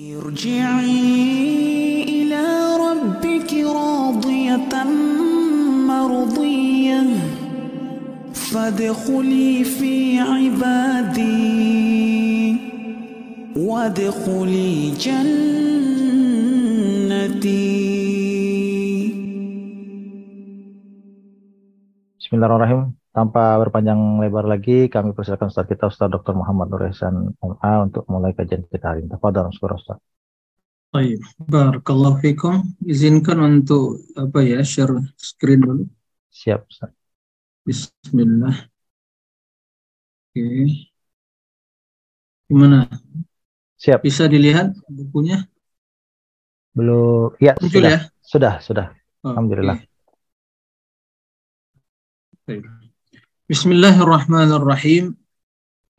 ارجعي إلى ربك راضية مرضية. فادخلي في عبادي. وادخلي جنتي. Bismillahirrahmanirrahim. Tanpa berpanjang lebar lagi, kami persilakan Ustaz kita, Ustaz Dr. Muhammad Nur Ihsan MA untuk mulai kajian kita hari ini. Tafadhal, Syukur Ustaz. Baik, barakallahu fikum. Izinkan untuk apa ya, share screen dulu. Siap, Ustaz. Bismillah. Oke. Gimana? Siap. Bisa dilihat bukunya? Belum. Ya, Muncul sudah. ya? Sudah, sudah. Alhamdulillah. Baik. بسم الله الرحمن الرحيم.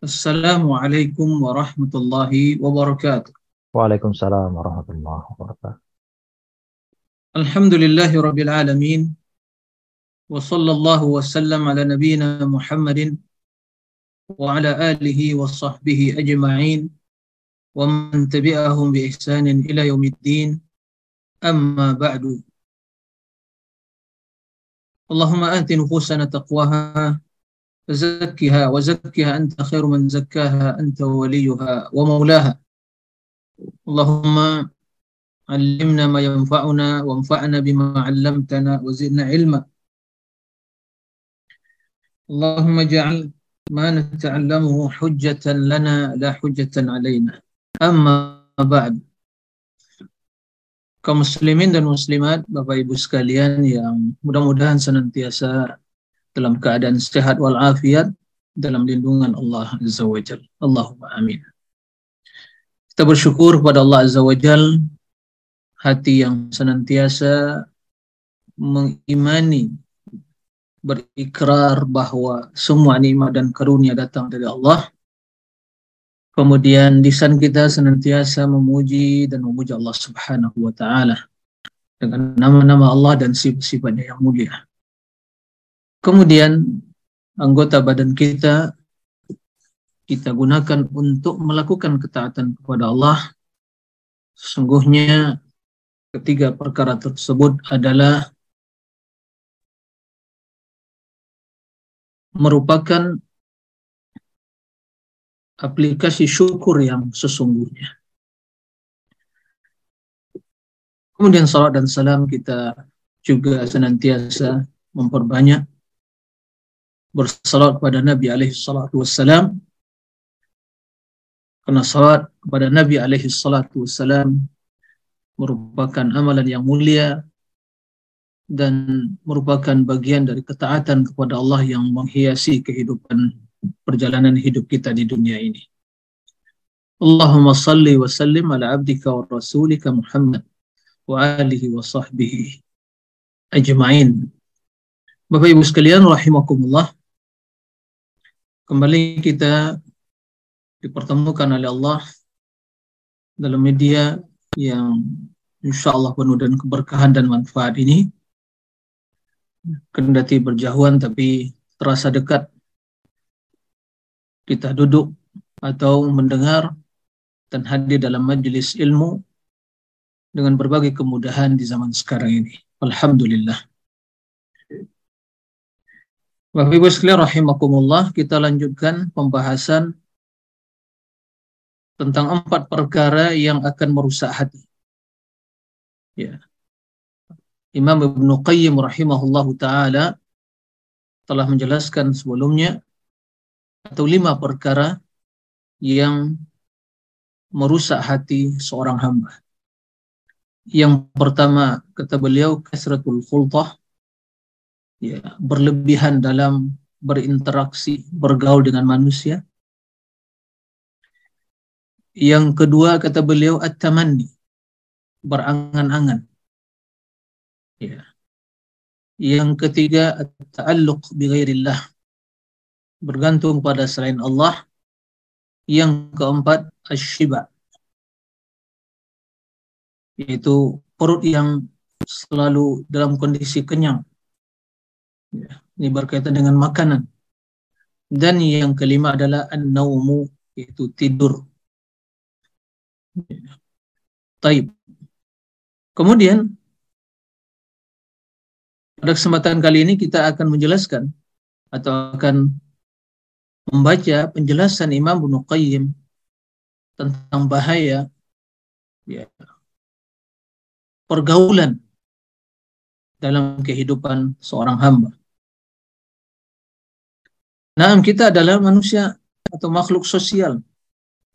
السلام عليكم ورحمة الله وبركاته. وعليكم السلام ورحمة الله وبركاته. الحمد لله رب العالمين. وصلى الله وسلم على نبينا محمد وعلى آله وصحبه أجمعين. ومن تبعهم بإحسان إلى يوم الدين. أما بعد. اللهم آت نفوسنا تقواها. وزكها وزكها أنت خير من زكاها أنت وليها ومولاها. اللهم علمنا ما ينفعنا وانفعنا بما علمتنا وزدنا علما. اللهم اجعل ما نتعلمه حجة لنا لا حجة علينا. أما بعد kaum muslimin dan muslimat, Bapak Ibu sekalian yang mudah-mudahan senantiasa dalam keadaan sehat walafiat dalam lindungan Allah Azza wa Jal. Allahumma amin. Kita bersyukur kepada Allah Azza wa Jal hati yang senantiasa mengimani berikrar bahwa semua nikmat dan karunia datang dari Allah Kemudian lisan kita senantiasa memuji dan memuji Allah Subhanahu wa taala dengan nama-nama Allah dan sifat-sifatnya yang mulia. Kemudian anggota badan kita kita gunakan untuk melakukan ketaatan kepada Allah. Sesungguhnya ketiga perkara tersebut adalah merupakan aplikasi syukur yang sesungguhnya. Kemudian salat dan salam kita juga senantiasa memperbanyak bersalat kepada Nabi alaihi salatu wassalam karena salat kepada Nabi alaihi salatu wassalam merupakan amalan yang mulia dan merupakan bagian dari ketaatan kepada Allah yang menghiasi kehidupan perjalanan hidup kita di dunia ini. Allahumma salli wa sallim ala abdika wa rasulika Muhammad wa alihi wa sahbihi ajma'in. Bapak Ibu sekalian rahimakumullah. Kembali kita dipertemukan oleh Allah dalam media yang insya Allah penuh dan keberkahan dan manfaat ini. Kendati berjauhan tapi terasa dekat kita duduk atau mendengar dan hadir dalam majelis ilmu dengan berbagai kemudahan di zaman sekarang ini. Alhamdulillah. Bapak Ibu sekalian rahimakumullah, kita lanjutkan pembahasan tentang empat perkara yang akan merusak hati. Ya. Imam Ibnu Qayyim rahimahullahu taala telah menjelaskan sebelumnya atau lima perkara yang merusak hati seorang hamba. Yang pertama kata beliau kasratul khultah ya, berlebihan dalam berinteraksi, bergaul dengan manusia. Yang kedua kata beliau at-tamanni, berangan-angan. Ya. Yang ketiga at-ta'alluq bi bergantung pada selain Allah. Yang keempat, asyiba. Yaitu perut yang selalu dalam kondisi kenyang. Ya, ini berkaitan dengan makanan. Dan yang kelima adalah an-naumu, yaitu tidur. Ya. Taib. Kemudian pada kesempatan kali ini kita akan menjelaskan atau akan membaca penjelasan Imam Ibnu Qayyim tentang bahaya ya, pergaulan dalam kehidupan seorang hamba. Nah, kita adalah manusia atau makhluk sosial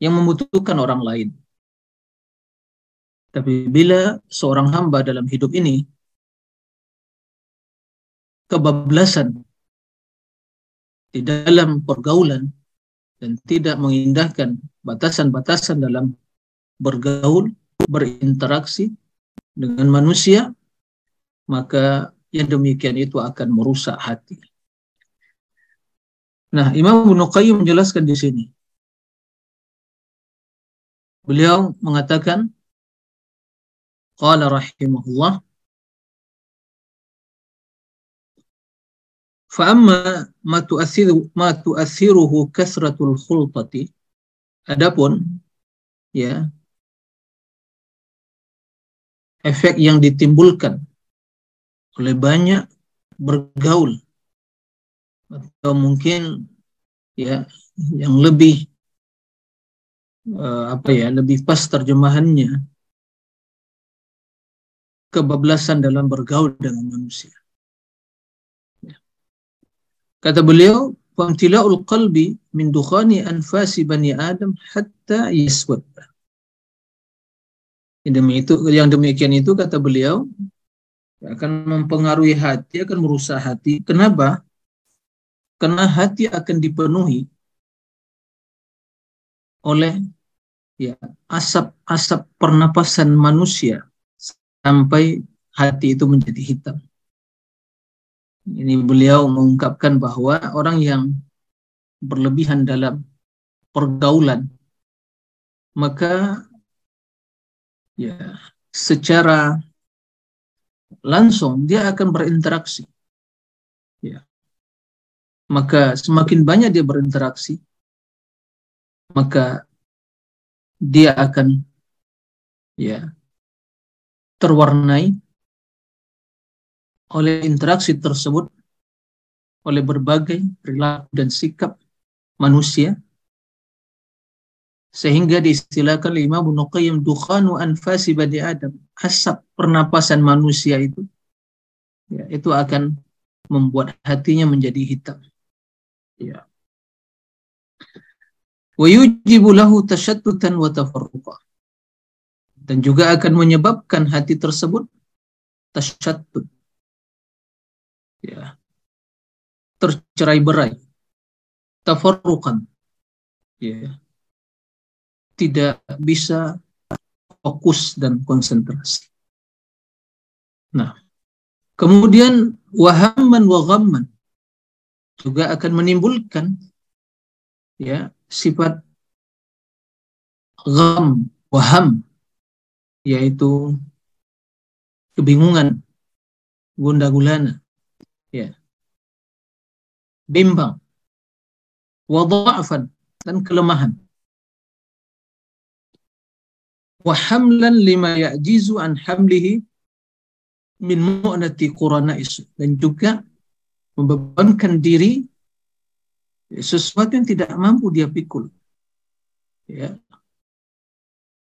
yang membutuhkan orang lain. Tapi bila seorang hamba dalam hidup ini kebablasan di dalam pergaulan dan tidak mengindahkan batasan-batasan dalam bergaul, berinteraksi dengan manusia, maka yang demikian itu akan merusak hati. Nah, Imam Ibnu Qayyim menjelaskan di sini. Beliau mengatakan, qala rahimahullah Fa'amma ma tu'athiru ma tu'athiruhu kasratul khultati. Adapun ya efek yang ditimbulkan oleh banyak bergaul atau mungkin ya yang lebih uh, apa ya lebih pas terjemahannya kebablasan dalam bergaul dengan manusia Kata beliau, "Famtila'ul qalbi min dukhani anfasi bani Adam hatta yaswad." Yang demikian itu kata beliau akan mempengaruhi hati, akan merusak hati. Kenapa? Karena hati akan dipenuhi oleh ya asap-asap pernapasan manusia sampai hati itu menjadi hitam. Ini beliau mengungkapkan bahwa orang yang berlebihan dalam pergaulan maka ya secara langsung dia akan berinteraksi. Ya. Maka semakin banyak dia berinteraksi, maka dia akan ya terwarnai oleh interaksi tersebut oleh berbagai perilaku dan sikap manusia. Sehingga diistilahkan lima Ibnu Qayyim dukhanu anfasi bani Adam. Asap pernapasan manusia itu ya, itu akan membuat hatinya menjadi hitam ya wa yujibu lahu tashattutan wa tafarruqa. Dan juga akan menyebabkan hati tersebut tasyattut ya. Tercerai berai. Tafarrukan ya. Tidak bisa fokus dan konsentrasi. Nah. Kemudian wahamman wa ghamman juga akan menimbulkan ya sifat gham waham yaitu kebingungan gundah gulana ya bimbang wadha'fan dan kelemahan. Wa hamlan lima ya'jizu an hamlihi min mu'nati isu dan juga membebankan diri sesuatu yang tidak mampu dia pikul. Ya.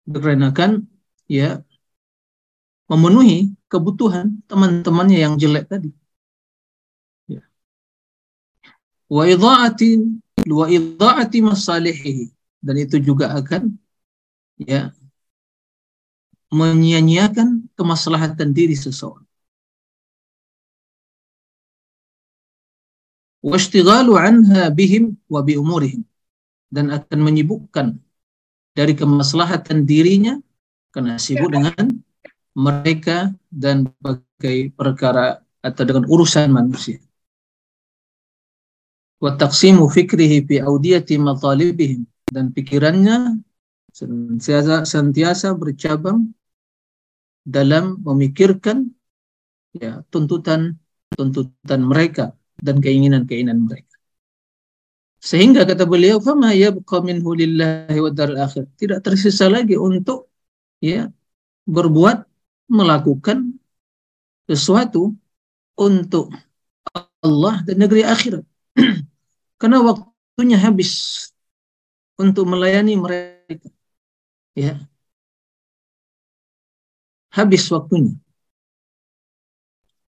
Dikarenakan ya memenuhi kebutuhan teman-temannya yang jelek tadi. Wa idha'ati wa idha'ati masalihihi dan itu juga akan ya menyia-nyiakan kemaslahatan diri seseorang. Anha bihim wa bi umurihim dan akan menyibukkan dari kemaslahatan dirinya karena sibuk dengan mereka dan berbagai perkara atau dengan urusan manusia. Wa taqsimu fikrihi fi audiyati matalibihim. Dan pikirannya senantiasa bercabang dalam memikirkan ya tuntutan tuntutan mereka dan keinginan-keinginan mereka. Sehingga kata beliau, "Fama yabqa minhu lillahi wa dar akhir." Tidak tersisa lagi untuk ya berbuat melakukan sesuatu untuk Allah dan negeri akhirat. Karena waktunya habis untuk melayani mereka. Ya. Habis waktunya.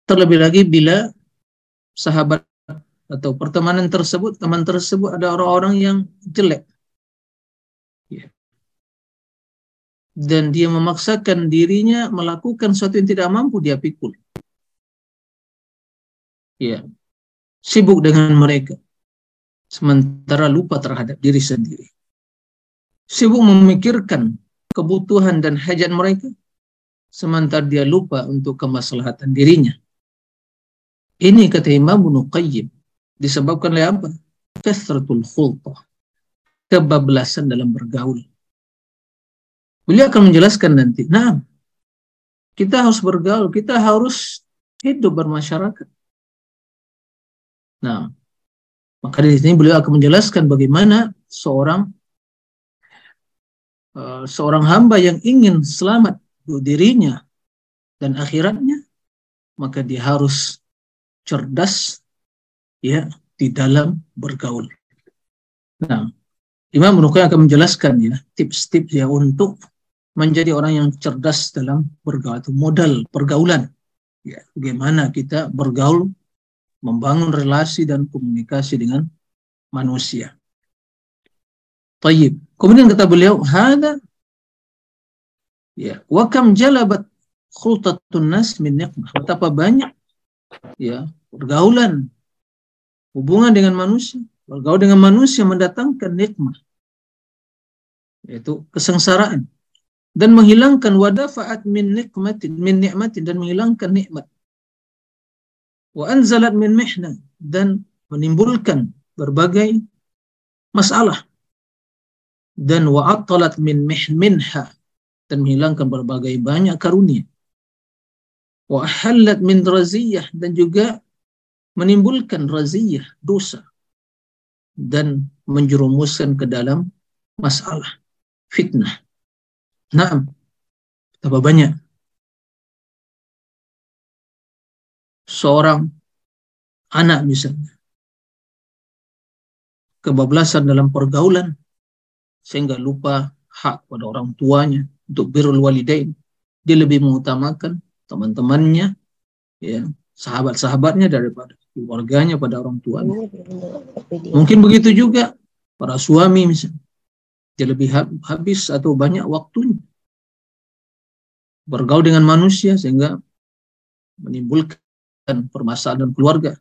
Terlebih lagi bila sahabat atau pertemanan tersebut, teman tersebut ada orang-orang yang jelek. Ya. Dan dia memaksakan dirinya melakukan sesuatu yang tidak mampu dia pikul. Ya. Sibuk dengan mereka. Sementara lupa terhadap diri sendiri. Sibuk memikirkan kebutuhan dan hajat mereka. Sementara dia lupa untuk kemaslahatan dirinya. Ini kata Imam Qayyim disebabkan oleh apa? Kasratul khultah. Kebablasan dalam bergaul. Beliau akan menjelaskan nanti. Nah, kita harus bergaul, kita harus hidup bermasyarakat. Nah, maka di sini beliau akan menjelaskan bagaimana seorang uh, seorang hamba yang ingin selamat dirinya dan akhiratnya, maka dia harus cerdas ya di dalam bergaul. Nah, Imam Nukai akan menjelaskan ya tips-tips ya untuk menjadi orang yang cerdas dalam bergaul itu modal pergaulan. Ya, bagaimana kita bergaul, membangun relasi dan komunikasi dengan manusia. Tayyib. Kemudian kata beliau, "Hada ya, wa kam jalabat khultatun nas min niqmah." Betapa banyak ya, pergaulan. Hubungan dengan manusia, bergaul dengan manusia mendatangkan nikmat, yaitu kesengsaraan. Dan menghilangkan wadafa'at min nikmatin min nikmatin dan menghilangkan nikmat. Wa anzalat min mihna dan menimbulkan berbagai masalah. Dan wa'attalat min minha dan menghilangkan berbagai banyak karunia. Wa halat min raziyah dan juga menimbulkan raziyah, dosa, dan menjerumuskan ke dalam masalah, fitnah. Nah, betapa banyak seorang anak misalnya kebablasan dalam pergaulan sehingga lupa hak pada orang tuanya untuk birrul walidain dia lebih mengutamakan teman-temannya ya sahabat-sahabatnya daripada keluarganya pada orang tuanya. Mungkin begitu juga para suami misalnya. Dia lebih habis atau banyak waktunya bergaul dengan manusia sehingga menimbulkan permasalahan keluarga.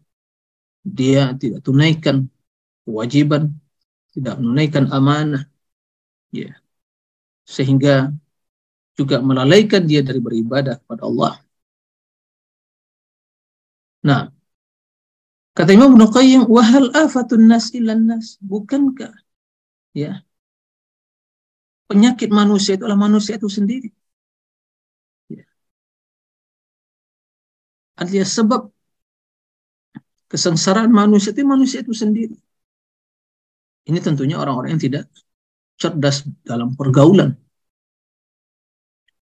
Dia tidak tunaikan kewajiban, tidak menunaikan amanah. Ya. Sehingga juga melalaikan dia dari beribadah kepada Allah. Nah, Kata Imam Ibnu Qayyim, "Wahal afatun nas ilan nas?" Bukankah ya penyakit manusia itu adalah manusia itu sendiri? Ya. Artinya sebab kesengsaraan manusia itu manusia itu sendiri. Ini tentunya orang-orang yang tidak cerdas dalam pergaulan.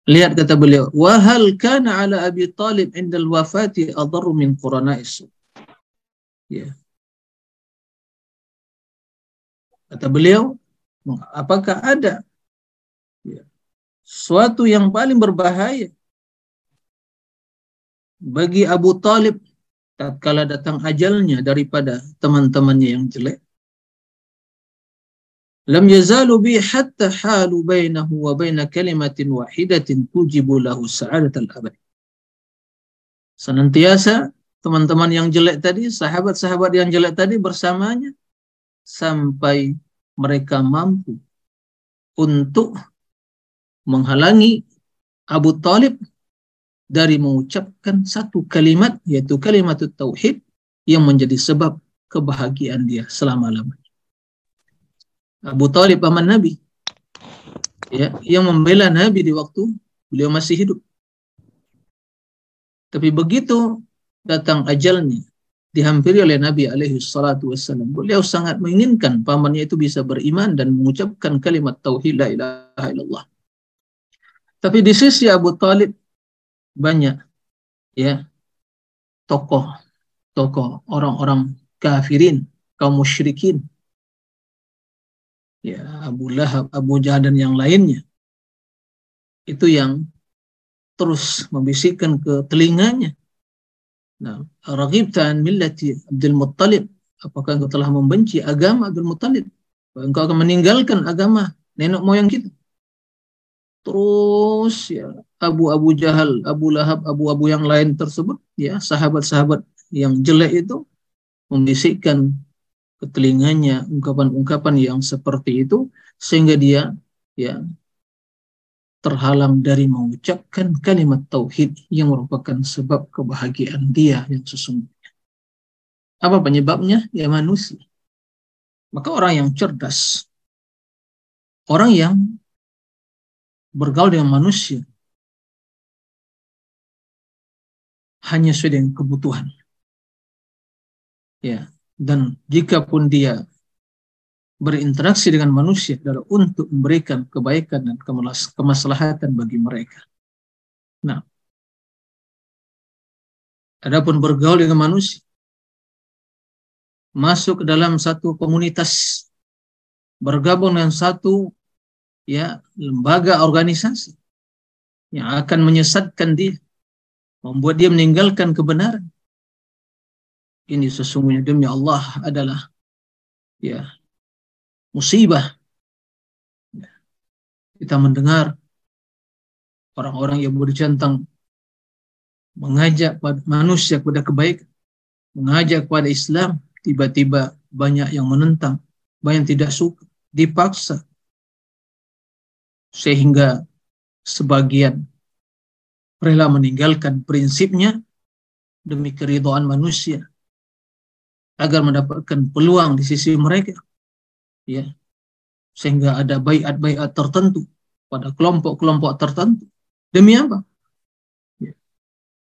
Lihat kata beliau, "Wahal kana ala Abi Talib indal wafati adarru min qurana'is." Ya. Kata beliau, apakah ada ya, suatu yang paling berbahaya bagi Abu Talib tatkala datang ajalnya daripada teman-temannya yang jelek? Lam yazalu bi hatta halu bainahu wa baina kalimatin wahidatin tujibu lahu sa'adatal abad. Senantiasa teman-teman yang jelek tadi, sahabat-sahabat yang jelek tadi bersamanya sampai mereka mampu untuk menghalangi Abu Talib dari mengucapkan satu kalimat yaitu kalimat tauhid yang menjadi sebab kebahagiaan dia selama-lamanya. Abu Talib paman Nabi ya yang membela Nabi di waktu beliau masih hidup. Tapi begitu datang ajalnya dihampiri oleh Nabi alaihi salatu wassalam. Beliau sangat menginginkan pamannya itu bisa beriman dan mengucapkan kalimat tauhid la ilaha illallah. Tapi di sisi Abu Talib banyak ya tokoh tokoh orang-orang kafirin kaum musyrikin ya Abu Lahab Abu Jahal dan yang lainnya itu yang terus membisikkan ke telinganya nah raghibta millati Abdul Muttalib apakah engkau telah membenci agama Abdul Muttalib? Engkau akan meninggalkan agama nenek moyang kita? Terus ya Abu Abu Jahal, Abu Lahab, Abu Abu yang lain tersebut ya sahabat-sahabat yang jelek itu membisikkan ke telinganya ungkapan-ungkapan yang seperti itu sehingga dia ya terhalang dari mengucapkan kalimat tauhid yang merupakan sebab kebahagiaan dia yang sesungguhnya. Apa penyebabnya? Ya manusia. Maka orang yang cerdas, orang yang bergaul dengan manusia hanya sesuai dengan kebutuhan. Ya, dan jika pun dia berinteraksi dengan manusia adalah untuk memberikan kebaikan dan kemaslahatan bagi mereka. Nah, adapun bergaul dengan manusia, masuk dalam satu komunitas, bergabung dengan satu ya lembaga organisasi yang akan menyesatkan dia, membuat dia meninggalkan kebenaran. Ini sesungguhnya demi Allah adalah ya musibah. Kita mendengar orang-orang yang bercentang mengajak manusia kepada kebaikan, mengajak kepada Islam, tiba-tiba banyak yang menentang, banyak yang tidak suka, dipaksa, sehingga sebagian rela meninggalkan prinsipnya demi keridhaan manusia agar mendapatkan peluang di sisi mereka ya. Sehingga ada bayat-bayat tertentu pada kelompok-kelompok tertentu. Demi apa? Ya.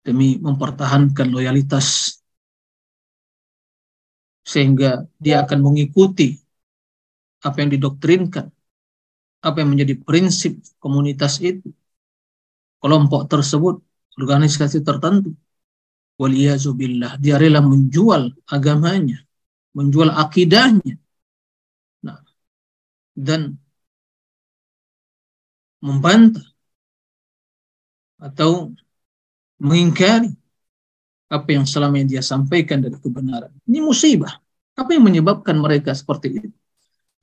demi mempertahankan loyalitas. Sehingga dia akan mengikuti apa yang didoktrinkan. Apa yang menjadi prinsip komunitas itu, kelompok tersebut, organisasi tertentu. Waliyazubillah, dia rela menjual agamanya, menjual akidahnya. Dan membantah atau mengingkari apa yang selama ini dia sampaikan dari kebenaran. Ini musibah. Apa yang menyebabkan mereka seperti itu?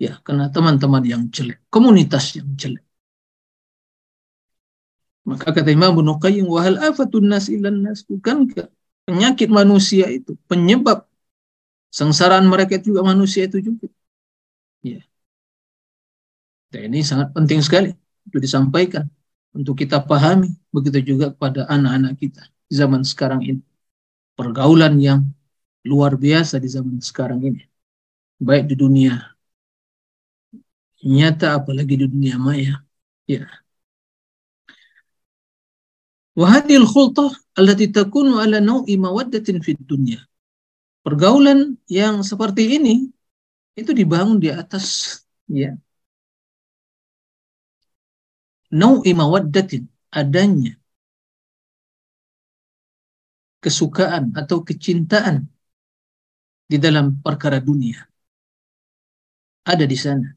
Ya, karena teman-teman yang jelek, komunitas yang jelek. Maka kata Imam Ibnu Qayyim, "Wahal afatun nas ilan nas?" Bukankah penyakit manusia itu penyebab sengsaraan mereka juga manusia itu juga? Dan ini sangat penting sekali untuk disampaikan, untuk kita pahami, begitu juga kepada anak-anak kita di zaman sekarang ini. Pergaulan yang luar biasa di zaman sekarang ini. Baik di dunia nyata apalagi di dunia maya. Ya. Wahadil khultah allati takunu ala naw'i mawaddatin fid dunya. Pergaulan yang seperti ini itu dibangun di atas ya nau'i mawaddatin adanya kesukaan atau kecintaan di dalam perkara dunia ada di sana.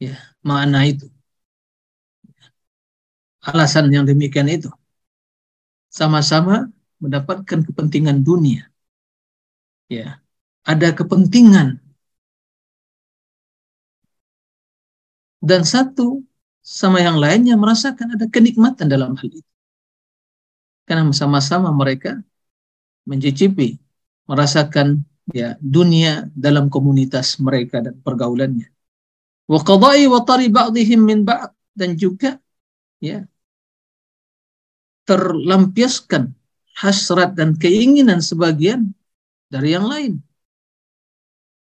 Ya makna itu. Alasan yang demikian itu. Sama-sama mendapatkan kepentingan dunia. Ya ada kepentingan. Dan satu sama yang lainnya merasakan ada kenikmatan dalam hal itu karena sama-sama mereka mencicipi merasakan ya dunia dalam komunitas mereka dan pergaulannya wa qada'i wa min ba'd dan juga ya terlampiaskan hasrat dan keinginan sebagian dari yang lain.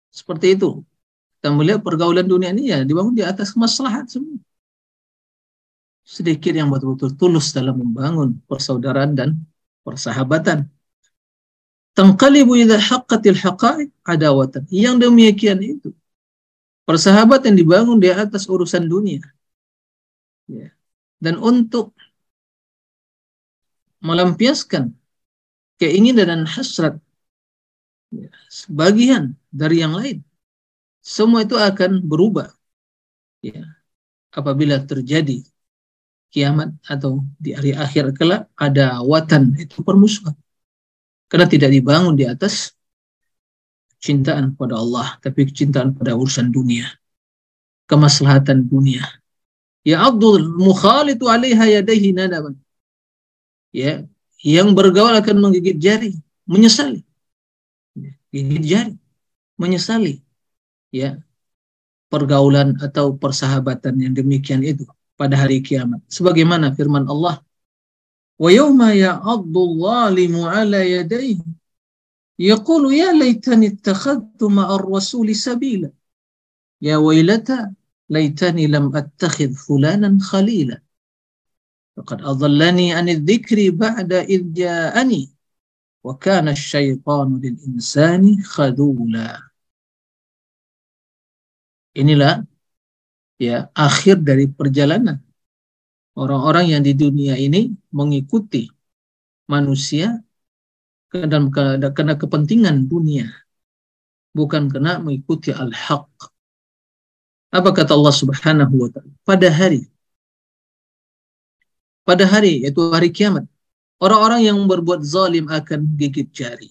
Seperti itu. Kita melihat pergaulan dunia ini ya dibangun di atas maslahat semua. Sedikit yang betul-betul tulus dalam membangun persaudaraan dan persahabatan. Tangkalibu idha haqqatil adawatan. Yang demikian itu Persahabatan dibangun di atas urusan dunia. Ya. dan untuk melampiaskan keinginan dan hasrat ya, sebagian dari yang lain. Semua itu akan berubah ya, apabila terjadi kiamat atau di hari akhir kelak ada watan itu permusuhan. Karena tidak dibangun di atas cintaan pada Allah, tapi kecintaan pada urusan dunia. Kemaslahatan dunia. Ya Abdul mukhalitu alaiha yadaihi nadaban. Ya, yang bergaul akan menggigit jari, menyesali. Gigit jari, menyesali. Ya, pergaulan atau persahabatan yang demikian itu pada hari kiamat. Sebagaimana firman Allah, "Wa yawma ya'addu dhalimu 'ala yadayhi yaqulu ya laitani ittakhadtu ma'ar rasuli sabila ya wailata laitani lam attakhidh fulanan khalila faqad adallani 'ani dzikri ba'da idh ja'ani wa kana asy-syaitanu lil insani khadula." Inilah ya akhir dari perjalanan. Orang-orang yang di dunia ini mengikuti manusia dalam karena kepentingan dunia bukan karena mengikuti al-haq. Apa kata Allah Subhanahu wa taala? Pada hari pada hari yaitu hari kiamat orang-orang yang berbuat zalim akan gigit jari.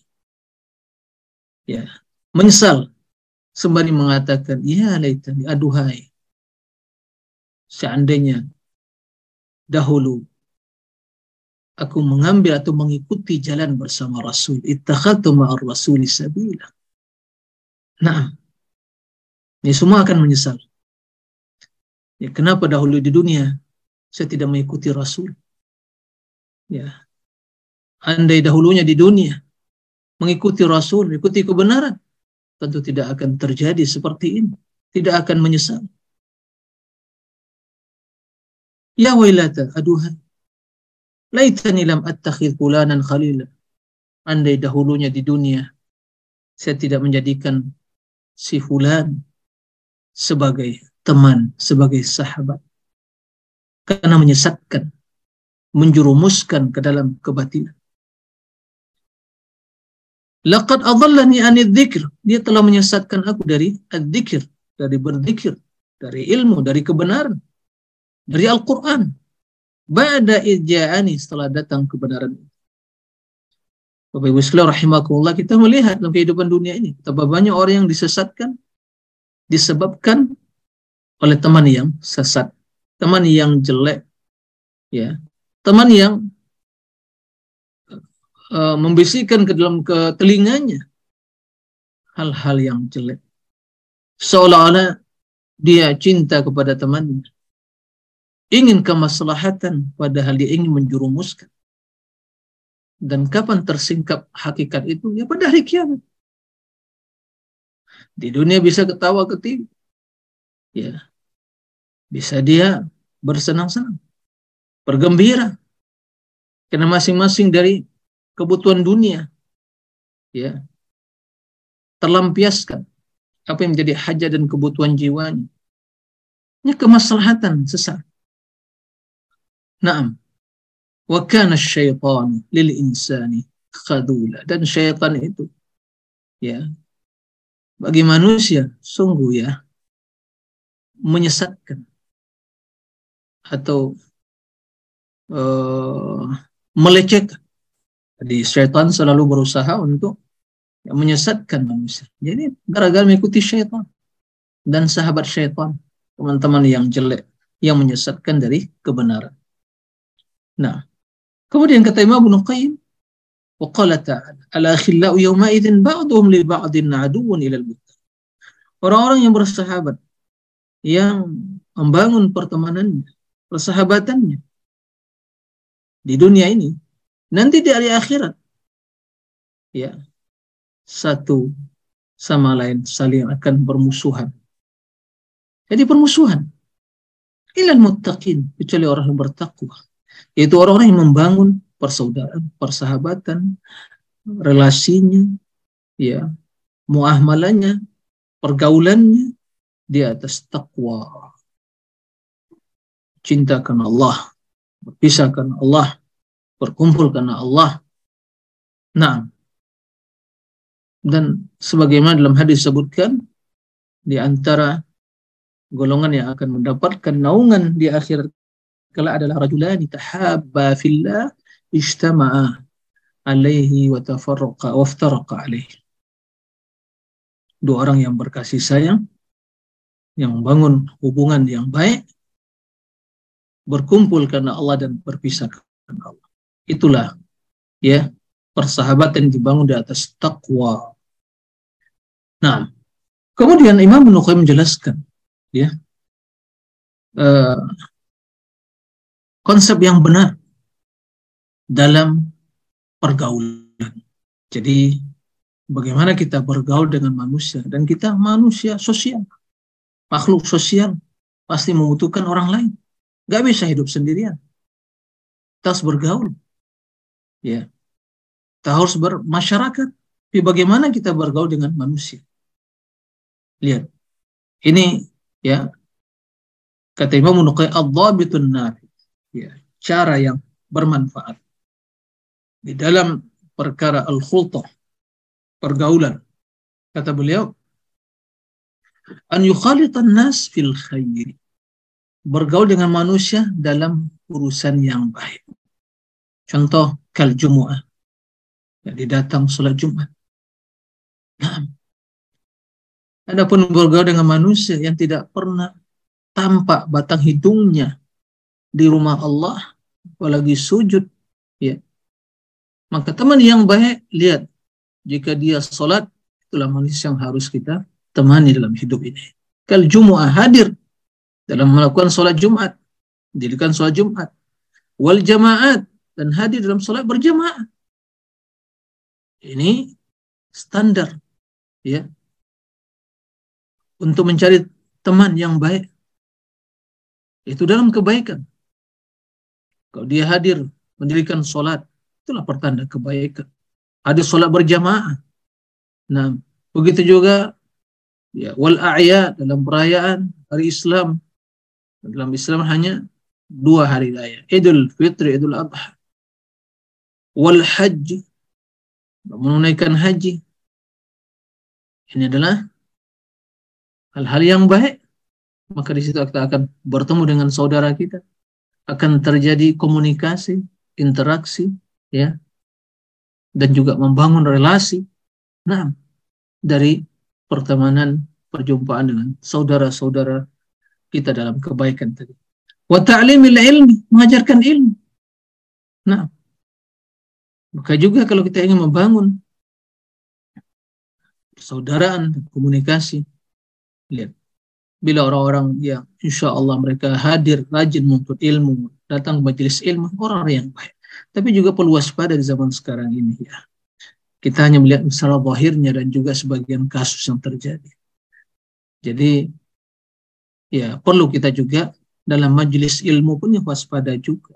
Ya menyesal. Sembari mengatakan ya laitani aduhai seandainya dahulu aku mengambil atau mengikuti jalan bersama Rasul ittakhadtu ma'ar rasul sabila. Nah ini semua akan menyesal. Ya kenapa dahulu di dunia saya tidak mengikuti Rasul? Ya. Andai dahulunya di dunia mengikuti Rasul mengikuti kebenaran tentu tidak akan terjadi seperti ini. Tidak akan menyesal Ya wailata, aduhan. Laitani lam attakhid fulanan khalila. Andai dahulunya di dunia, saya tidak menjadikan si fulan sebagai teman, sebagai sahabat. Karena menyesatkan, menjurumuskan ke dalam kebatilan. Laqad adallani anid dzikr. Dia telah menyesatkan aku dari adzikir, dari berzikir, dari ilmu, dari kebenaran dari Al-Quran. Ba'da ija'ani setelah datang kebenaran. Bapak Ibu sekalian rahimakumullah kita melihat dalam kehidupan dunia ini betapa banyak orang yang disesatkan disebabkan oleh teman yang sesat, teman yang jelek, ya, teman yang uh, membisikkan ke dalam ke telinganya hal-hal yang jelek, seolah-olah dia cinta kepada temannya, ingin kemaslahatan padahal dia ingin menjurumuskan. Dan kapan tersingkap hakikat itu? Ya pada hari kiamat. Di dunia bisa ketawa ketiwi. Ya. Bisa dia bersenang-senang. Bergembira. Karena masing-masing dari kebutuhan dunia. Ya. Terlampiaskan. Apa yang menjadi hajat dan kebutuhan jiwanya. Ini kemaslahatan sesat. Naam. Wa kana syaitan lil insani khadula. Dan syaitan itu ya bagi manusia sungguh ya menyesatkan atau uh, melecehkan. Jadi syaitan selalu berusaha untuk ya, menyesatkan manusia. Jadi gara-gara mengikuti syaitan dan sahabat syaitan, teman-teman yang jelek yang menyesatkan dari kebenaran. Nah, kemudian kata Imam Ibnu Qayyim, wa qala ta'ala, al-akhillau yawma idzin ba'dhum li ba'din aduwwun ilal Orang-orang yang bersahabat yang membangun pertemanannya, persahabatannya di dunia ini, nanti di hari akhirat ya satu sama lain saling akan bermusuhan. Jadi permusuhan. Ilal muttaqin, kecuali orang yang bertakwa. Yaitu orang-orang yang membangun persaudaraan, persahabatan, relasinya, ya, muahmalanya, pergaulannya di atas takwa. Cinta karena Allah berpisah karena Allah, berkumpul karena Allah. Nah, dan sebagaimana dalam hadis disebutkan di antara golongan yang akan mendapatkan naungan di akhir kala adalah rajulani tahabba fillah ijtama'a alaihi wa tafarraqa wa iftaraqa alaihi. Dua orang yang berkasih sayang yang membangun hubungan yang baik berkumpul karena Allah dan berpisah karena Allah. Itulah ya persahabatan dibangun di atas takwa. Nah, kemudian Imam Ibnu menjelaskan ya uh, konsep yang benar dalam pergaulan. Jadi bagaimana kita bergaul dengan manusia dan kita manusia sosial, makhluk sosial pasti membutuhkan orang lain. Gak bisa hidup sendirian. Kita harus bergaul. Ya. Kita harus bermasyarakat. Tapi bagaimana kita bergaul dengan manusia? Lihat. Ini ya kata Imam Nuqai ad-dhabitun nafi. Ya, cara yang bermanfaat. Di dalam perkara al-khultah, pergaulan. Kata beliau, an yukhalitan nas fil khairi bergaul dengan manusia dalam urusan yang baik. Contoh kal Jumu'ah. Jadi datang sholat Jumat. Nah, Adapun bergaul dengan manusia yang tidak pernah tampak batang hidungnya di rumah Allah, apalagi sujud, ya. Maka teman yang baik, lihat, jika dia sholat, itulah manusia yang harus kita temani dalam hidup ini. Kal Jumu'ah hadir dalam melakukan sholat Jumat, dirikan sholat Jumat, wal jamaat dan hadir dalam sholat berjamaah. Ini standar, ya, untuk mencari teman yang baik. Itu dalam kebaikan. Kalau dia hadir mendirikan sholat, itulah pertanda kebaikan. Hadir sholat berjamaah. Nah, begitu juga ya wal a'ya dalam perayaan hari Islam dalam Islam hanya dua hari raya. Idul Fitri, Idul Adha. Wal Haji. Menunaikan haji. Ini adalah hal-hal yang baik. Maka di situ kita akan bertemu dengan saudara kita. Akan terjadi komunikasi, interaksi, ya, dan juga membangun relasi. Nah, dari pertemanan, perjumpaan dengan saudara-saudara kita dalam kebaikan tadi. Wa ta'limil ilmi, mengajarkan ilmu. Nah, maka juga kalau kita ingin membangun persaudaraan, komunikasi, lihat, bila orang-orang yang insya Allah mereka hadir, rajin menuntut ilmu, datang majelis ilmu, orang-orang yang baik. Tapi juga perlu waspada di zaman sekarang ini ya. Kita hanya melihat masalah bahirnya dan juga sebagian kasus yang terjadi. Jadi ya perlu kita juga dalam majelis ilmu pun ya waspada juga.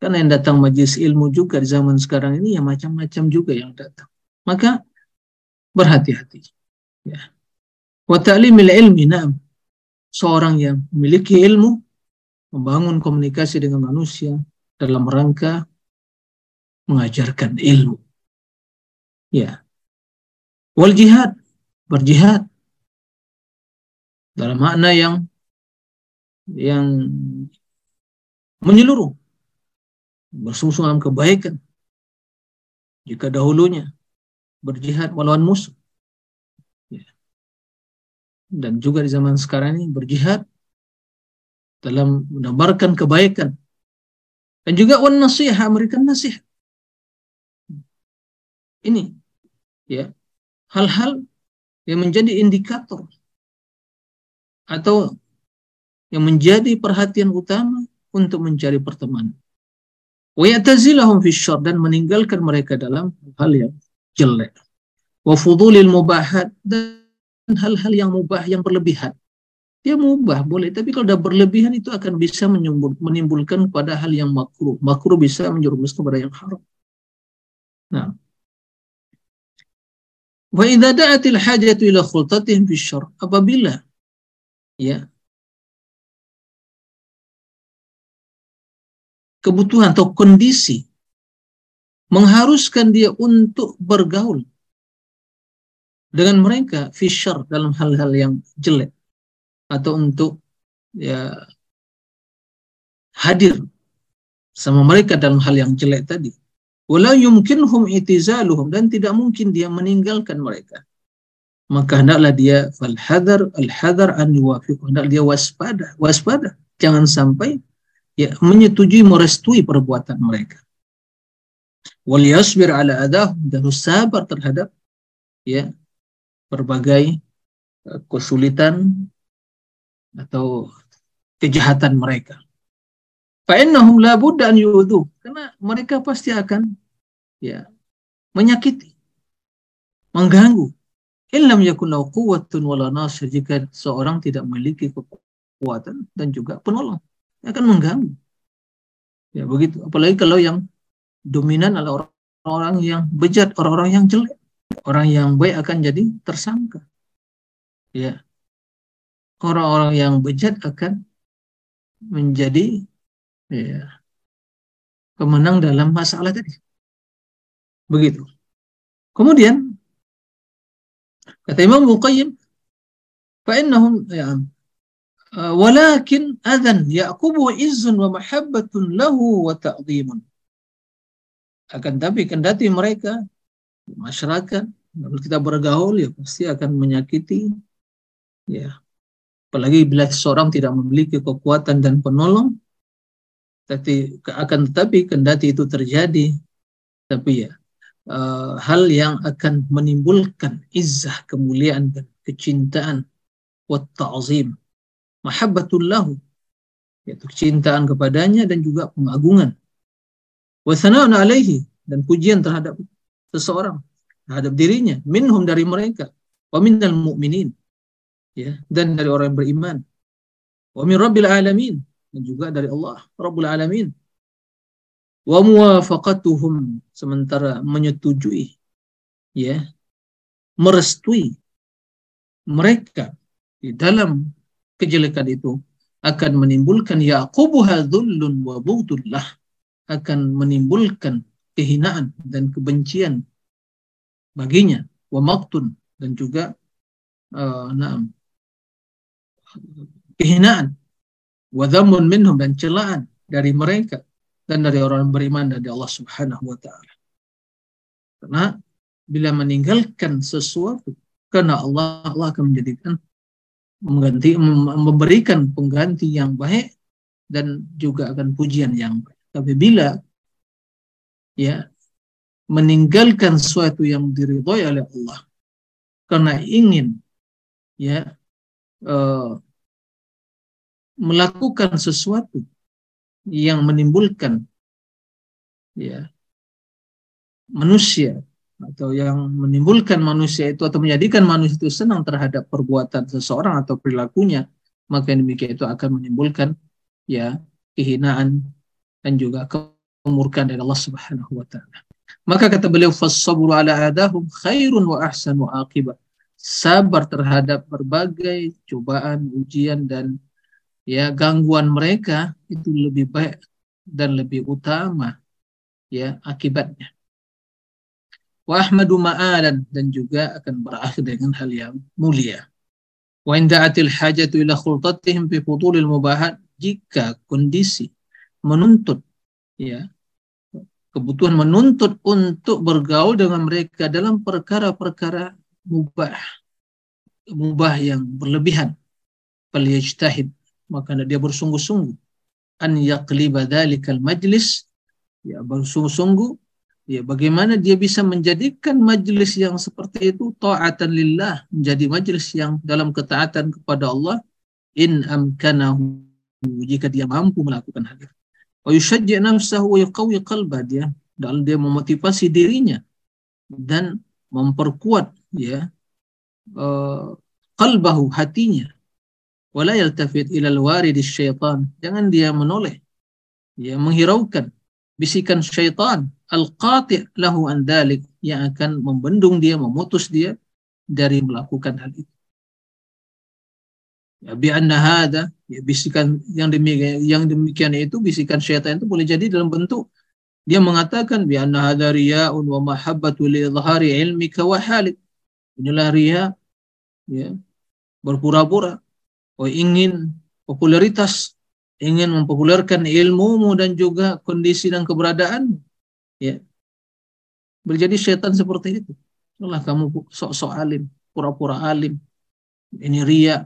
Karena yang datang majelis ilmu juga di zaman sekarang ini ya macam-macam juga yang datang. Maka berhati-hati. Ya. Wa ta'limil ilmi na'am. Seorang yang memiliki ilmu membangun komunikasi dengan manusia dalam rangka mengajarkan ilmu. Ya. Wal jihad, berjihad dalam makna yang yang menyeluruh bersungguh dalam kebaikan jika dahulunya berjihad melawan musuh. Dan juga di zaman sekarang ini berjihad dalam menebarkan kebaikan dan juga wan nasihat memberikan nasihat ini ya hal-hal yang menjadi indikator atau yang menjadi perhatian utama untuk mencari pertemanan. Wa yatazilahum fi dan meninggalkan mereka dalam hal yang jelek. Wa fudulil mubahat dan hal-hal yang mubah yang berlebihan. Dia mubah boleh, tapi kalau sudah berlebihan itu akan bisa menimbulkan pada hal yang makruh. Makruh bisa menjerumus kepada yang haram. Nah, Wa idza da'atil hajatu ila khultatihim fi Apabila ya kebutuhan atau kondisi mengharuskan dia untuk bergaul dengan mereka fisher dalam hal-hal yang jelek atau untuk ya hadir sama mereka dalam hal yang jelek tadi. Wala yumkinhum itizaluhum dan tidak mungkin dia meninggalkan mereka. Maka hendaklah dia fal hadar al hadar an yuwafiq hendak dia waspada, waspada. Jangan sampai ya menyetujui merestui perbuatan mereka. Wal yasbir ala adah dan sabar terhadap ya berbagai eh, kesulitan atau kejahatan mereka. Fa'innahum la budda an yu'udhu. Karena mereka pasti akan ya menyakiti, mengganggu. Illam yakun lahu quwwatun wala nasir jika seorang tidak memiliki kekuatan dan juga penolong akan mengganggu. Ya begitu. Apalagi kalau yang dominan adalah orang-orang yang bejat, orang-orang yang jelek. Orang yang baik akan jadi tersangka. Ya. Orang-orang yang bejat akan menjadi ya, pemenang dalam masalah tadi. Begitu. Kemudian kata Imam Muqayyim, فإنهم يعني ولكن أذن يعقبه عز ومحبة له وتعظيم akan tapi kendati mereka masyarakat. Kalau kita bergaul ya pasti akan menyakiti. Ya. Apalagi bila seorang tidak memiliki kekuatan dan penolong tapi akan tetapi kendati itu terjadi. Tapi ya uh, hal yang akan menimbulkan izzah kemuliaan dan kecintaan. Wa ta'zim mahabbatullahu. Yaitu kecintaan kepadanya dan juga pengagungan. Wa alaihi. Dan pujian terhadap seseorang terhadap dirinya minhum dari mereka wa minal mu'minin ya dan dari orang yang beriman. Wa min rabbil alamin dan juga dari Allah Rabbul Alamin. Wa muwafaqatuhum sementara menyetujui ya merestui mereka di dalam kejelekan itu akan menimbulkan yaqubuha dhullun wa bughdullah akan menimbulkan kehinaan dan kebencian baginya wa maktun dan juga uh, nah, kehinaan wadhamun minhum dan celaan dari mereka dan dari orang beriman dari Allah Subhanahu wa taala. Karena bila meninggalkan sesuatu karena Allah Allah akan menjadikan mengganti memberikan pengganti yang baik dan juga akan pujian yang baik. Tapi bila ya meninggalkan sesuatu yang diridhoi oleh Allah karena ingin ya uh, melakukan sesuatu yang menimbulkan ya manusia atau yang menimbulkan manusia itu atau menjadikan manusia itu senang terhadap perbuatan seseorang atau perilakunya maka demikian itu akan menimbulkan ya kehinaan dan juga kemurkaan dari Allah Subhanahu wa taala. Maka kata beliau fasabru ala adahum khairun wa ahsanu akibat. Sabar terhadap berbagai cobaan, ujian dan ya gangguan mereka itu lebih baik dan lebih utama ya akibatnya. Wa ahmadu ma'alan dan juga akan berakhir dengan hal yang mulia. Wa inda'atil hajatu ila khultatihim fi fudulil mubahat jika kondisi menuntut ya kebutuhan menuntut untuk bergaul dengan mereka dalam perkara-perkara mubah mubah yang berlebihan. Falyajtahid maka dia bersungguh-sungguh. An yaqliba dzalikal majlis ya bersungguh-sungguh. Ya bagaimana dia bisa menjadikan majlis yang seperti itu taatan lillah menjadi majlis yang dalam ketaatan kepada Allah. In amkanahu jika dia mampu melakukan hal itu wa yushajji nafsahu wa yuqawi qalbah dia dalam dia memotivasi dirinya dan memperkuat ya uh, qalbahu hatinya. Wala yaltafit ilal waridis syaitan. Jangan dia menoleh, ya menghiraukan bisikan syaitan. Al-qati' lahu an yang akan membendung dia, memutus dia dari melakukan hal itu. Ya, bi hada, ya, bisikan yang demikian yang demikian itu bisikan syaitan itu boleh jadi dalam bentuk dia mengatakan bi anna riya'un wa mahabbatu li idhari ilmika wa halik. Inilah riya ya, berpura-pura oh ingin popularitas, ingin mempopulerkan ilmumu dan juga kondisi dan keberadaan. Ya. Berjadi syaitan seperti itu. Itulah kamu sok-sok alim, pura-pura alim. Ini ria,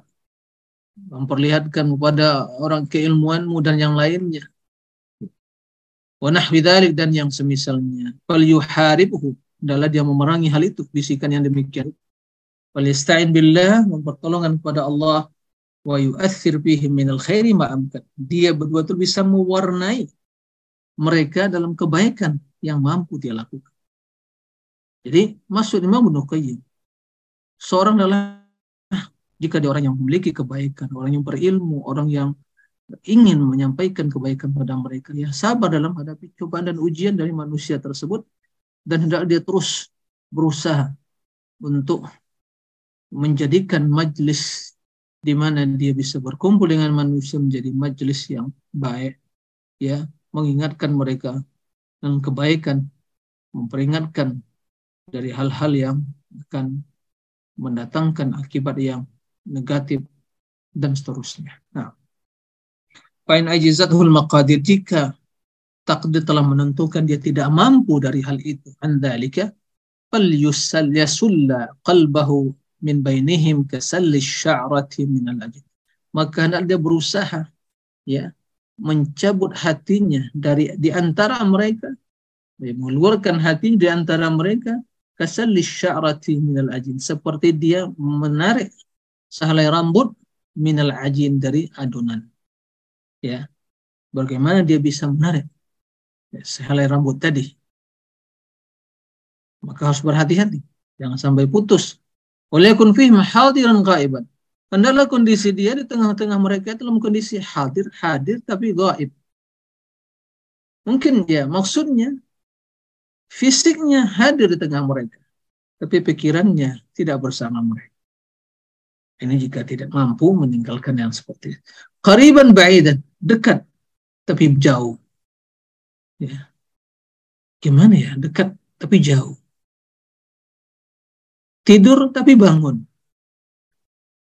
memperlihatkan kepada orang keilmuanmu dan yang lainnya. Wa nahwi dan yang semisalnya. Fal adalah dia memerangi hal itu, bisikan yang demikian. Fal yasta'in billah, mempertolongan kepada Allah wa yu'athir fihim minal khairi ma'amkan. Dia betul-betul bisa mewarnai mereka dalam kebaikan yang mampu dia lakukan. Jadi maksud Imam Ibnu Qayyim seorang adalah jika dia orang yang memiliki kebaikan, orang yang berilmu, orang yang ingin menyampaikan kebaikan pada mereka, ya sabar dalam hadapi cobaan dan ujian dari manusia tersebut dan hendak dia terus berusaha untuk menjadikan majlis di mana dia bisa berkumpul dengan manusia menjadi majlis yang baik, ya mengingatkan mereka dengan kebaikan, memperingatkan dari hal-hal yang akan mendatangkan akibat yang negatif, dan seterusnya. Nah, Pain ajizatul maqadir jika takdir telah menentukan dia tidak mampu dari hal itu. Andalika fal yasulla qalbahu min bainihim kasalli sya'rati min al Maka hendak dia berusaha ya mencabut hatinya dari di antara mereka, ya, mengeluarkan hatinya di antara mereka kasalli sya'rati min al seperti dia menarik sehelai rambut minal ajin dari adonan. Ya. Bagaimana dia bisa menarik ya, sehelai rambut tadi? Maka harus berhati-hati. Jangan sampai putus. Waliyakun fihim hadiran ghaiban. Hendaklah kondisi dia di tengah-tengah mereka dalam kondisi hadir, hadir tapi gaib. Mungkin ya maksudnya fisiknya hadir di tengah mereka, tapi pikirannya tidak bersama mereka. Ini jika tidak mampu meninggalkan yang seperti itu. Qariban ba'idan, dekat tapi jauh. Ya. Gimana ya? Dekat tapi jauh. Tidur tapi bangun.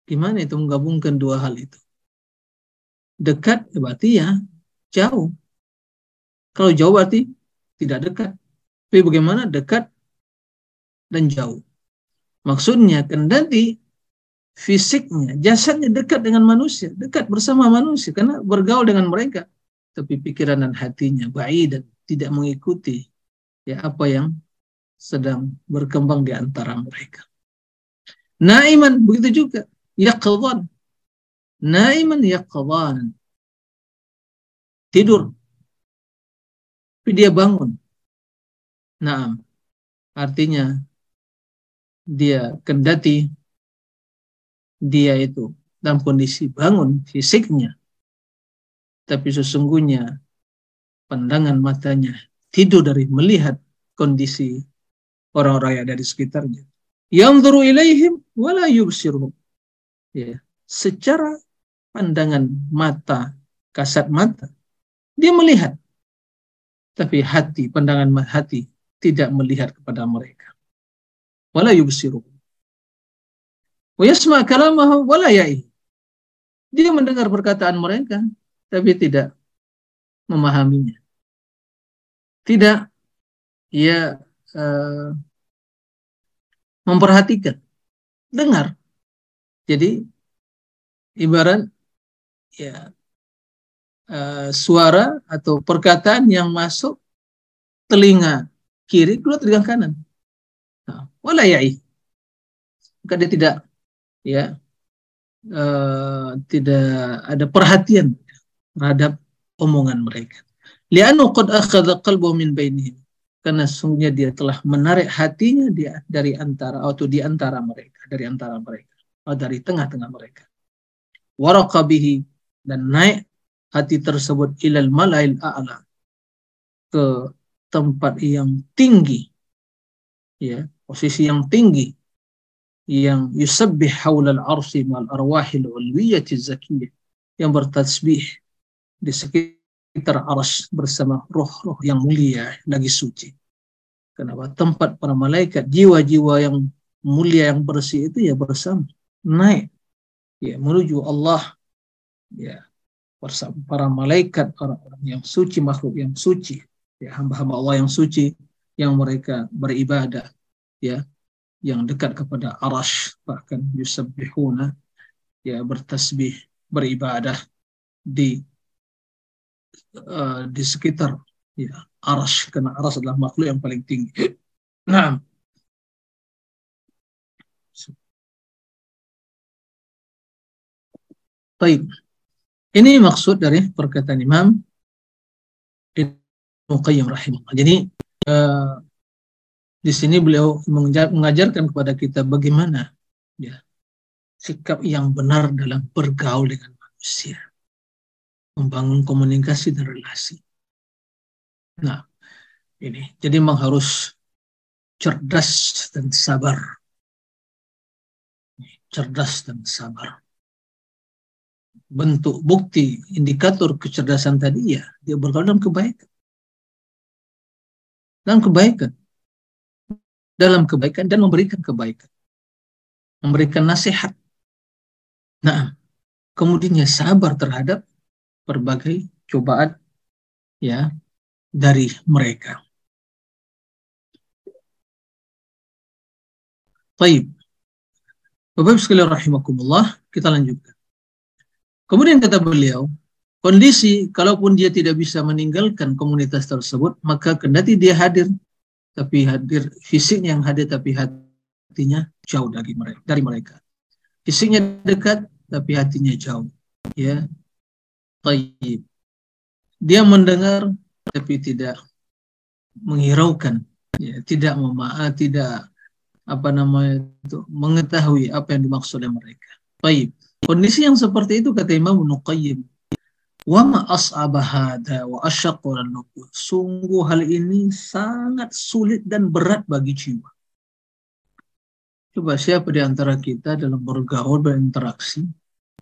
Gimana itu menggabungkan dua hal itu? Dekat berarti ya jauh. Kalau jauh berarti tidak dekat. Tapi bagaimana dekat dan jauh? Maksudnya kendati fisiknya, jasadnya dekat dengan manusia, dekat bersama manusia karena bergaul dengan mereka. Tapi pikiran dan hatinya baik dan tidak mengikuti ya apa yang sedang berkembang di antara mereka. Naiman begitu juga, yaqdhan. Naiman yaqdhan. Tidur. Tapi dia bangun. Nah, artinya dia kendati dia itu dalam kondisi bangun fisiknya, tapi sesungguhnya pandangan matanya tidur dari melihat kondisi orang-orang yang ada di sekitarnya. Yang ilaihim wala yubsiruhum. Ya, secara pandangan mata, kasat mata, dia melihat. Tapi hati, pandangan hati tidak melihat kepada mereka. Wala yubsiruhum. Wa yasma kalamahu wa Dia mendengar perkataan mereka tapi tidak memahaminya. Tidak ia uh, memperhatikan. Dengar. Jadi ibarat ya uh, suara atau perkataan yang masuk telinga kiri keluar telinga kanan. Nah, wala Maka dia tidak ya uh, tidak ada perhatian terhadap omongan mereka. Lianu qad akhadha qalbu min bainihim. Karena sungguhnya dia telah menarik hatinya dia dari antara atau di antara mereka, dari antara mereka, atau dari tengah-tengah mereka. Waraqabihi dan naik hati tersebut ilal malail a'la ke tempat yang tinggi ya posisi yang tinggi yang yusabbih haulal arsi mal arwahil ulwiyati zakiyah yang bertasbih di sekitar arsy bersama roh-roh yang mulia lagi suci. Kenapa? Tempat para malaikat, jiwa-jiwa yang mulia yang bersih itu ya bersama naik ya menuju Allah ya bersama para malaikat orang-orang yang suci makhluk yang suci ya hamba-hamba Allah yang suci yang mereka beribadah ya yang dekat kepada arash bahkan yusabbihuna ya bertasbih beribadah di uh, di sekitar ya arash karena arash adalah makhluk yang paling tinggi. Nah, Baik. Ini maksud dari perkataan Imam Ibnu Qayyim rahimahullah. Jadi uh, di sini beliau mengajarkan kepada kita bagaimana ya sikap yang benar dalam bergaul dengan manusia, membangun komunikasi dan relasi. Nah, ini jadi memang harus cerdas dan sabar. Cerdas dan sabar. Bentuk bukti indikator kecerdasan tadi ya dia bergaul dalam kebaikan. Dan kebaikan dalam kebaikan dan memberikan kebaikan. Memberikan nasihat. Nah, kemudiannya sabar terhadap berbagai cobaan ya dari mereka. Baik. Bapak sekalian rahimakumullah, kita lanjutkan. Kemudian kata beliau, kondisi kalaupun dia tidak bisa meninggalkan komunitas tersebut, maka kendati dia hadir tapi hadir fisiknya yang hadir tapi hatinya jauh dari mereka dari mereka fisiknya dekat tapi hatinya jauh ya Taib. dia mendengar tapi tidak menghiraukan ya tidak memaaf tidak apa namanya itu mengetahui apa yang dimaksud oleh mereka Taib. kondisi yang seperti itu kata Imam Nuqayyim Wama as'aba hada wa asyaqqa Sungguh hal ini sangat sulit dan berat bagi jiwa. Coba siapa di antara kita dalam bergaul, berinteraksi,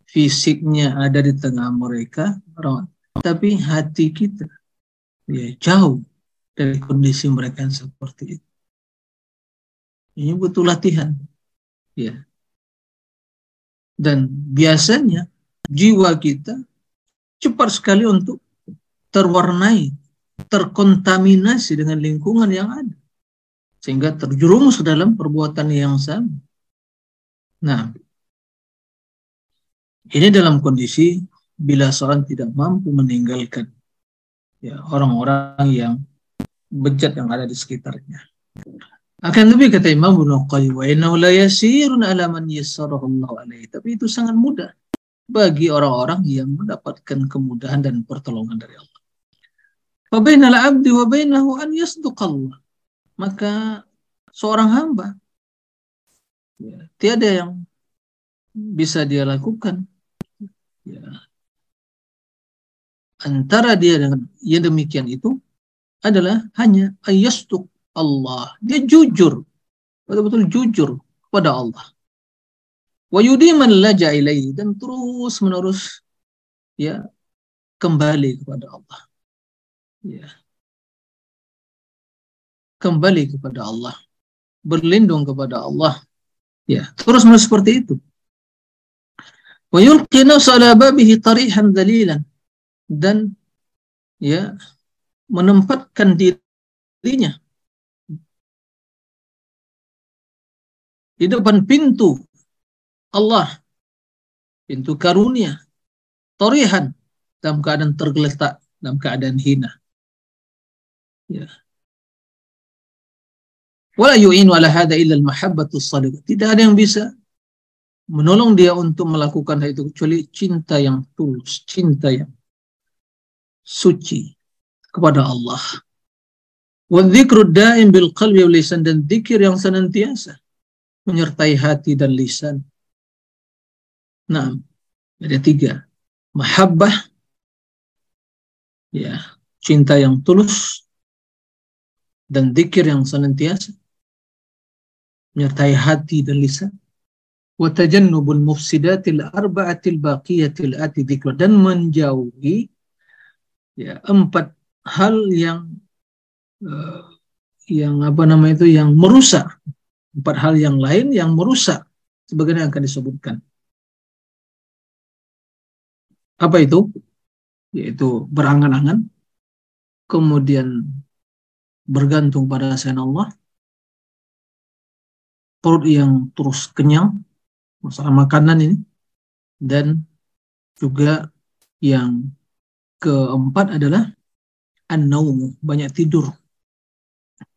fisiknya ada di tengah mereka, tapi hati kita ya jauh dari kondisi mereka yang seperti itu. Ini butuh latihan. Ya. Dan biasanya jiwa kita cepat sekali untuk terwarnai, terkontaminasi dengan lingkungan yang ada. Sehingga terjerumus dalam perbuatan yang sama. Nah, ini dalam kondisi bila seorang tidak mampu meninggalkan ya orang-orang yang bejat yang ada di sekitarnya. Akan lebih kata Imam Ibnu Qayyim wa la yasirun ala man yassarahu. Tapi itu sangat mudah bagi orang-orang yang mendapatkan kemudahan dan pertolongan dari Allah. Wabainal abdi wabainahu an yasduqallah. Maka seorang hamba ya, tiada yang bisa dia lakukan ya, antara dia dengan yang demikian itu adalah hanya ayastuk Allah. Dia jujur, betul-betul jujur kepada Allah wa yudiman laja ilaihi dan terus menerus ya kembali kepada Allah. Ya. Kembali kepada Allah. Berlindung kepada Allah. Ya terus menerus seperti itu. Wa yulqi nafsa babihi tarihan dalilan. Dan ya menempatkan dirinya di depan pintu Allah. Pintu karunia. Torihan. Dalam keadaan tergeletak. Dalam keadaan hina. Ya. Wala yu'in wala hada illa al mahabbatu sadiqah tidak ada yang bisa menolong dia untuk melakukan hal itu kecuali cinta yang tulus cinta yang suci kepada Allah. Wa dzikru daim bil qalbi wal lisan dan zikir yang senantiasa menyertai hati dan lisan Nah, ada tiga. Mahabbah, ya, cinta yang tulus, dan dikir yang senantiasa, menyertai hati dan lisan. wa tajannubul mufsidatil arba'atil baqiyatil ati dan menjauhi ya empat hal yang uh, yang apa nama itu yang merusak. Empat hal yang lain yang merusak. Sebagaimana akan disebutkan apa itu? Yaitu berangan-angan kemudian bergantung pada selain Allah perut yang terus kenyang masalah makanan ini dan juga yang keempat adalah an banyak tidur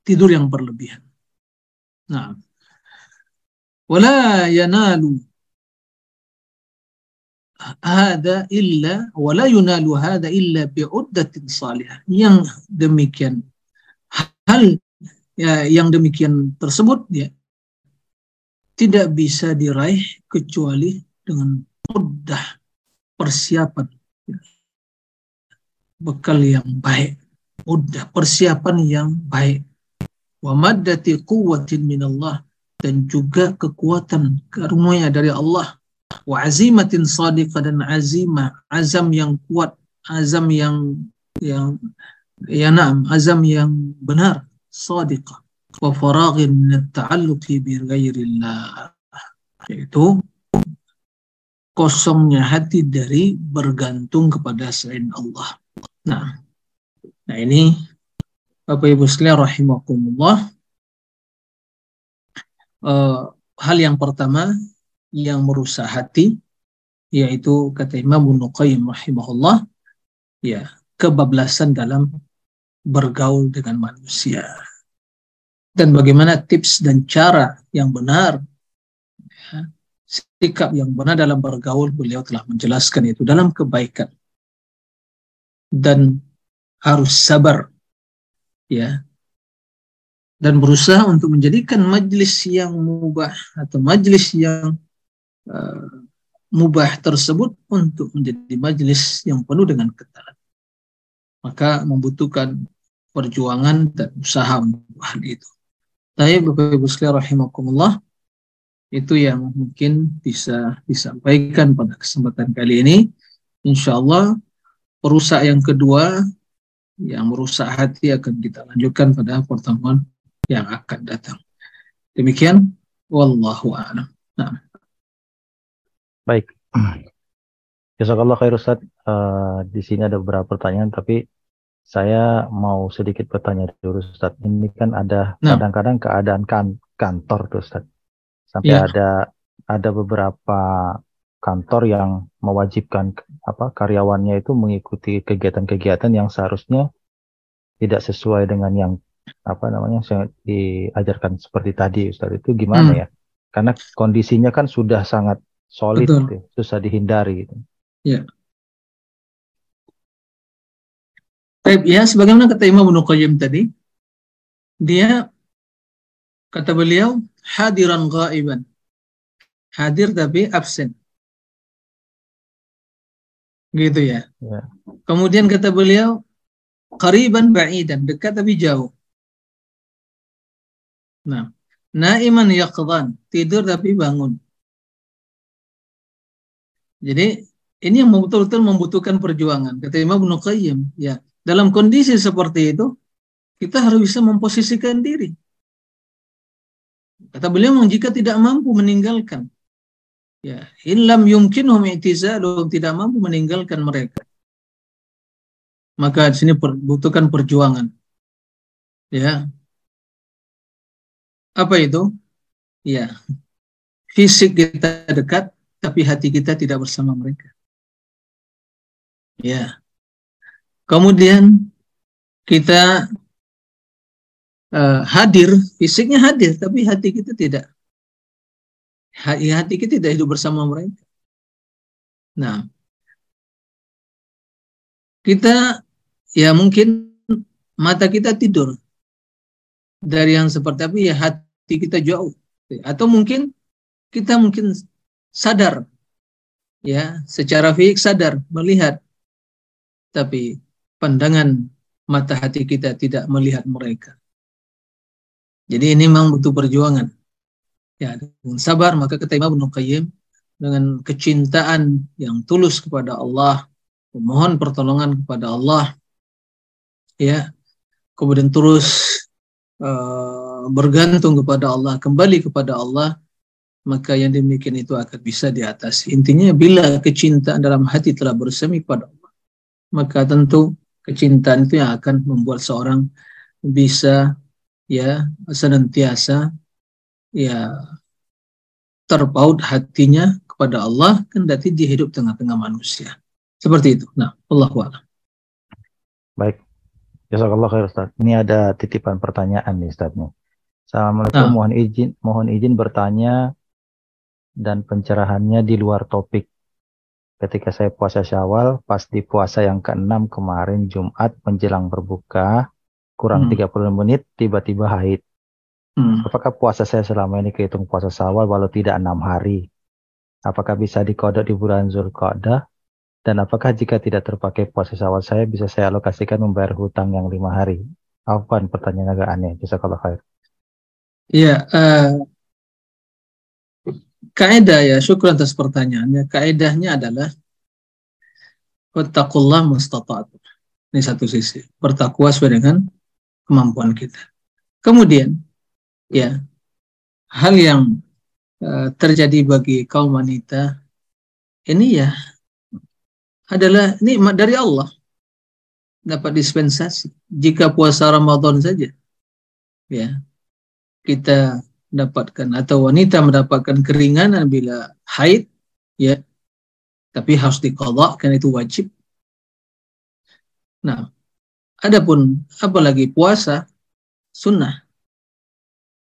tidur yang berlebihan. Nah wala yanalu hada illa wala yunalu hada illa bi'uddatin salihah. Yang demikian hal ya, yang demikian tersebut ya tidak bisa diraih kecuali dengan mudah persiapan. Bekal yang baik mudah persiapan yang baik. Wa maddati quwwatin minallah dan juga kekuatan karunia dari Allah wa azimatin sadiqah dan azimah azam yang kuat azam yang yang ya naam azam yang benar sadiqah wa faraghin min at-ta'alluqi bi ghairillah. Yaitu kosongnya hati dari bergantung kepada selain Allah. Nah, nah ini Bapak Ibu sekalian rahimakumullah. Uh, hal yang pertama yang merusak hati yaitu kata Imam Ibnu Qayyim rahimahullah ya kebablasan dalam bergaul dengan manusia. Dan bagaimana tips dan cara yang benar ya, sikap yang benar dalam bergaul beliau telah menjelaskan itu dalam kebaikan. Dan harus sabar ya dan berusaha untuk menjadikan majlis yang mubah atau majlis yang uh, mubah tersebut untuk menjadi majlis yang penuh dengan ketaatan maka membutuhkan perjuangan dan usaha untuk hal itu tapi Bapak Ibu sekalian rahimakumullah itu yang mungkin bisa disampaikan pada kesempatan kali ini. Insya Allah perusak yang kedua yang merusak hati akan kita lanjutkan pada pertemuan yang akan datang. Demikian, wallahu a'lam. Nah. Baik. Jazakallah khair Ustaz. Uh, di sini ada beberapa pertanyaan tapi saya mau sedikit bertanya dulu Ustaz. Ini kan ada nah. kadang-kadang nah. keadaan kan, kantor tuh Ustaz. Sampai ya. ada ada beberapa kantor yang mewajibkan apa karyawannya itu mengikuti kegiatan-kegiatan yang seharusnya tidak sesuai dengan yang apa namanya yang diajarkan seperti tadi Ustaz itu gimana hmm. ya? Karena kondisinya kan sudah sangat solid gitu, susah dihindari gitu. Ya. Baik, ya sebagaimana kata Imam Ibnu Qayyim tadi, dia kata beliau hadiran ghaiban. Hadir tapi absen. Gitu ya. ya. Kemudian kata beliau qariban ba'idan, dekat tapi jauh. Nah, naiman yaqdhan, tidur tapi bangun. Jadi ini yang betul-betul membutuhkan perjuangan. Kata Imam Ibnu Qayyim, ya dalam kondisi seperti itu, kita harus bisa memposisikan diri. Kata beliau, jika tidak mampu meninggalkan, ya, illam yumkinhum i'tizalum, tidak mampu meninggalkan mereka. Maka di sini butuhkan perjuangan. Ya. Apa itu? Ya. Fisik kita dekat, tapi hati kita tidak bersama mereka. Ya. Kemudian kita uh, hadir, fisiknya hadir, tapi hati kita tidak. Hati kita tidak hidup bersama mereka. Nah, kita ya mungkin mata kita tidur dari yang seperti tapi ya hati kita jauh atau mungkin kita mungkin sadar ya secara fisik sadar melihat tapi pandangan mata hati kita tidak melihat mereka. Jadi ini memang butuh perjuangan. Ya, dengan sabar maka kata Imam Ibnu Qayyim dengan kecintaan yang tulus kepada Allah, memohon pertolongan kepada Allah, ya, kemudian terus uh, bergantung kepada Allah, kembali kepada Allah, maka yang demikian itu akan bisa diatasi. Intinya bila kecintaan dalam hati telah bersemi pada Allah, maka tentu kecintaan itu yang akan membuat seorang bisa ya senantiasa ya terpaut hatinya kepada Allah kendati dia hidup tengah-tengah manusia. Seperti itu. Nah, Allah a'lam. Baik. Jazakallah khair Ustaz. Ini ada titipan pertanyaan nih Ustaz. Assalamualaikum, nah. mohon izin mohon izin bertanya dan pencerahannya di luar topik ketika saya puasa Syawal, pas di puasa yang ke-6 kemarin Jumat menjelang berbuka, kurang hmm. 30 menit tiba-tiba haid. Hmm. Apakah puasa saya selama ini kehitung puasa Syawal walau tidak enam hari? Apakah bisa dikodok di bulan Zulqa'dah? Dan apakah jika tidak terpakai puasa Syawal saya bisa saya alokasikan membayar hutang yang lima hari? Apa pertanyaan agak aneh. Bisa kalau khair. Iya, uh, kaidah ya, syukur atas pertanyaannya. Kaidahnya adalah Wattaqullah mustata'atum. Ini satu sisi. Bertakwa sesuai dengan kemampuan kita. Kemudian, ya, hal yang uh, terjadi bagi kaum wanita ini ya adalah nikmat dari Allah. Dapat dispensasi. Jika puasa Ramadan saja, ya, kita mendapatkan atau wanita mendapatkan keringanan bila haid ya tapi harus dikodok karena itu wajib. Nah adapun apalagi puasa sunnah.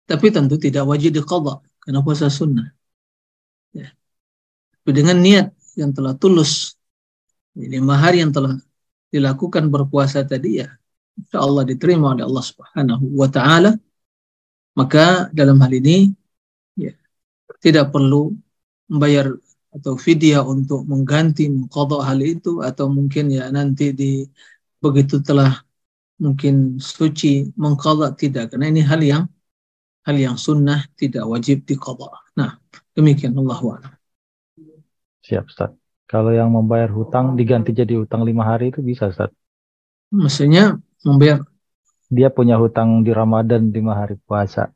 Tapi tentu tidak wajib dikodok karena puasa sunnah. Ya. tapi dengan niat yang telah tulus lima hari yang telah dilakukan berpuasa tadi ya insya Allah diterima oleh Allah Subhanahu wa taala maka dalam hal ini ya, tidak perlu membayar atau vidya untuk mengganti mengkodok hal itu atau mungkin ya nanti di begitu telah mungkin suci mengkodok tidak karena ini hal yang hal yang sunnah tidak wajib dikodok. Nah demikian Allah. Siap Ustaz. Kalau yang membayar hutang diganti jadi hutang lima hari itu bisa Ustaz? Maksudnya membayar dia punya hutang di Ramadan lima hari puasa.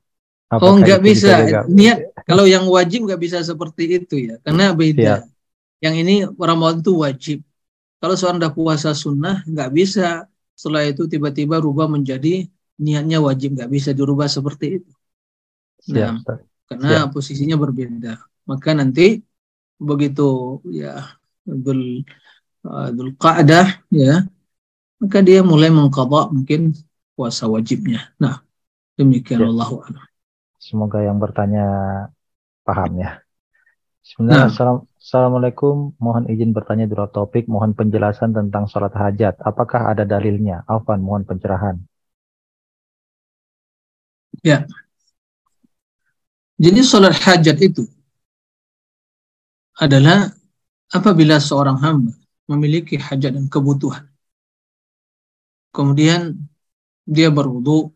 Apakah oh nggak bisa. bisa Niat kalau yang wajib nggak bisa seperti itu ya, karena beda. Ya. Yang ini Ramadan itu wajib. Kalau seorang dah puasa sunnah nggak bisa setelah itu tiba-tiba rubah menjadi niatnya wajib nggak bisa dirubah seperti itu. Nah, Siap. karena Siap. posisinya berbeda. Maka nanti begitu ya Dhul, uh, Dhul Qa'dah ya maka dia mulai mengqadha mungkin puasa wajibnya. Nah, demikian ya. Allah Semoga yang bertanya paham ya. Sebenarnya nah. Assalamualaikum, mohon izin bertanya di luar topik, mohon penjelasan tentang sholat hajat. Apakah ada dalilnya? Alvan, mohon pencerahan. Ya. Jadi sholat hajat itu adalah apabila seorang hamba memiliki hajat dan kebutuhan. Kemudian dia berwudu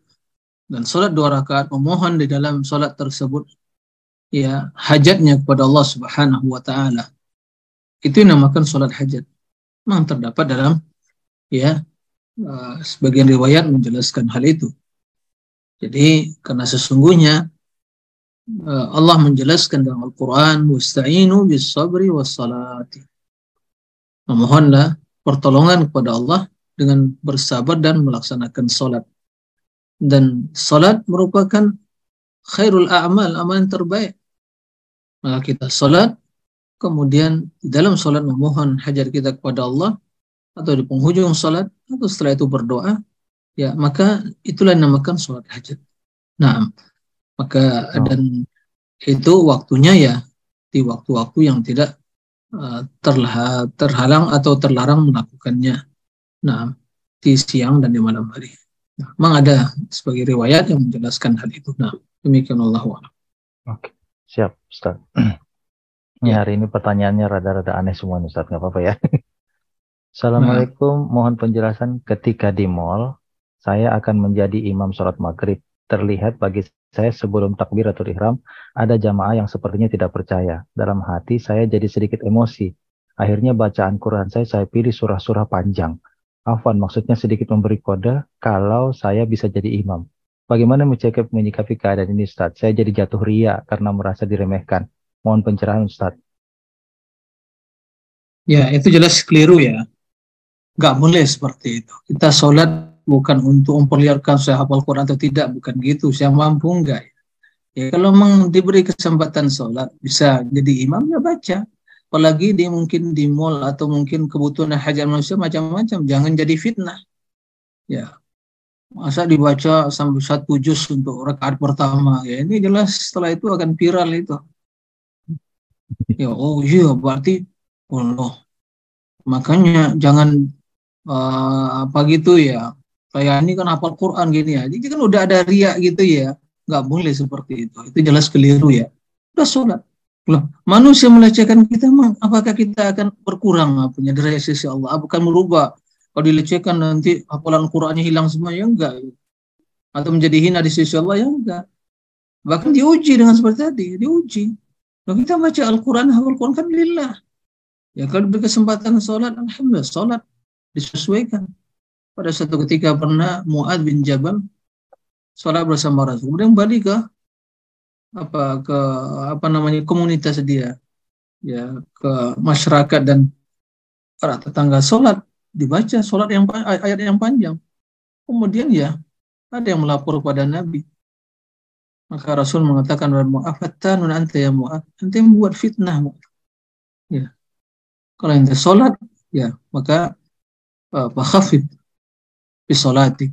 dan sholat dua rakaat memohon di dalam sholat tersebut ya hajatnya kepada Allah Subhanahu wa taala. Itu dinamakan sholat hajat. Memang terdapat dalam ya uh, sebagian riwayat menjelaskan hal itu. Jadi karena sesungguhnya uh, Allah menjelaskan dalam Al-Qur'an wasta'inu bis sabri was salati. Memohonlah pertolongan kepada Allah dengan bersabar dan melaksanakan salat. Dan salat merupakan khairul a'mal, amalan terbaik. Maka kita salat, kemudian di dalam salat memohon hajat kita kepada Allah, atau di penghujung salat, atau setelah itu berdoa, ya maka itulah yang dinamakan salat hajat. Nah, maka oh. dan itu waktunya ya di waktu-waktu yang tidak uh, terhalang atau terlarang melakukannya. Nah, di siang dan di malam hari. Nah, memang ada sebagai riwayat yang menjelaskan hal itu. Nah, demikian Allah Oke, siap Ustaz. Ya. hari ini pertanyaannya rada-rada aneh semua Ustaz, nggak apa-apa ya. Assalamualaikum, nah. mohon penjelasan ketika di mall, saya akan menjadi imam sholat maghrib. terlihat bagi saya sebelum takbir atau ihram ada jamaah yang sepertinya tidak percaya. Dalam hati saya jadi sedikit emosi. Akhirnya bacaan Quran saya saya pilih surah-surah panjang. Afwan maksudnya sedikit memberi kode kalau saya bisa jadi imam. Bagaimana mencegah menyikapi keadaan ini Ustaz? Saya jadi jatuh ria karena merasa diremehkan. Mohon pencerahan Ustaz. Ya, itu jelas keliru ya. Gak boleh seperti itu. Kita sholat bukan untuk memperlihatkan saya hafal Quran atau tidak, bukan gitu. Saya mampu enggak ya. Ya kalau memang diberi kesempatan sholat, bisa jadi imam ya baca. Apalagi di mungkin di mall atau mungkin kebutuhan hajat manusia macam-macam. Jangan jadi fitnah. Ya, masa dibaca sampai satu juz untuk rakaat pertama? Ya ini jelas setelah itu akan viral itu. Ya oh iya berarti Allah. Makanya jangan uh, apa gitu ya. Kayak ini kan hafal Quran gini ya. Jadi kan udah ada ria gitu ya. Nggak boleh seperti itu. Itu jelas keliru ya. Udah sholat loh manusia melecehkan kita apakah kita akan berkurang punya dari sisi Allah bukan merubah kalau dilecehkan nanti hafalan Qur'annya hilang semua ya enggak. Atau menjadi hina di sisi Allah ya enggak. Bahkan diuji dengan seperti tadi, diuji. Kalau kita baca Al-Quran, hafal Quran kan lillah. Ya kalau berkesempatan sholat, Alhamdulillah sholat disesuaikan. Pada satu ketika pernah Muad bin Jabal sholat bersama Rasul. Kemudian balik ke apa ke apa namanya komunitas dia ya ke masyarakat dan para tetangga sholat dibaca sholat yang ayat yang panjang. Kemudian ya ada yang melapor kepada Nabi. Maka Rasul mengatakan Mu'afattanun anta ya Mu'af. Anta yang membuat fitnah. Ya. Kalau ente sholat, ya maka fakhafid fi sholatik.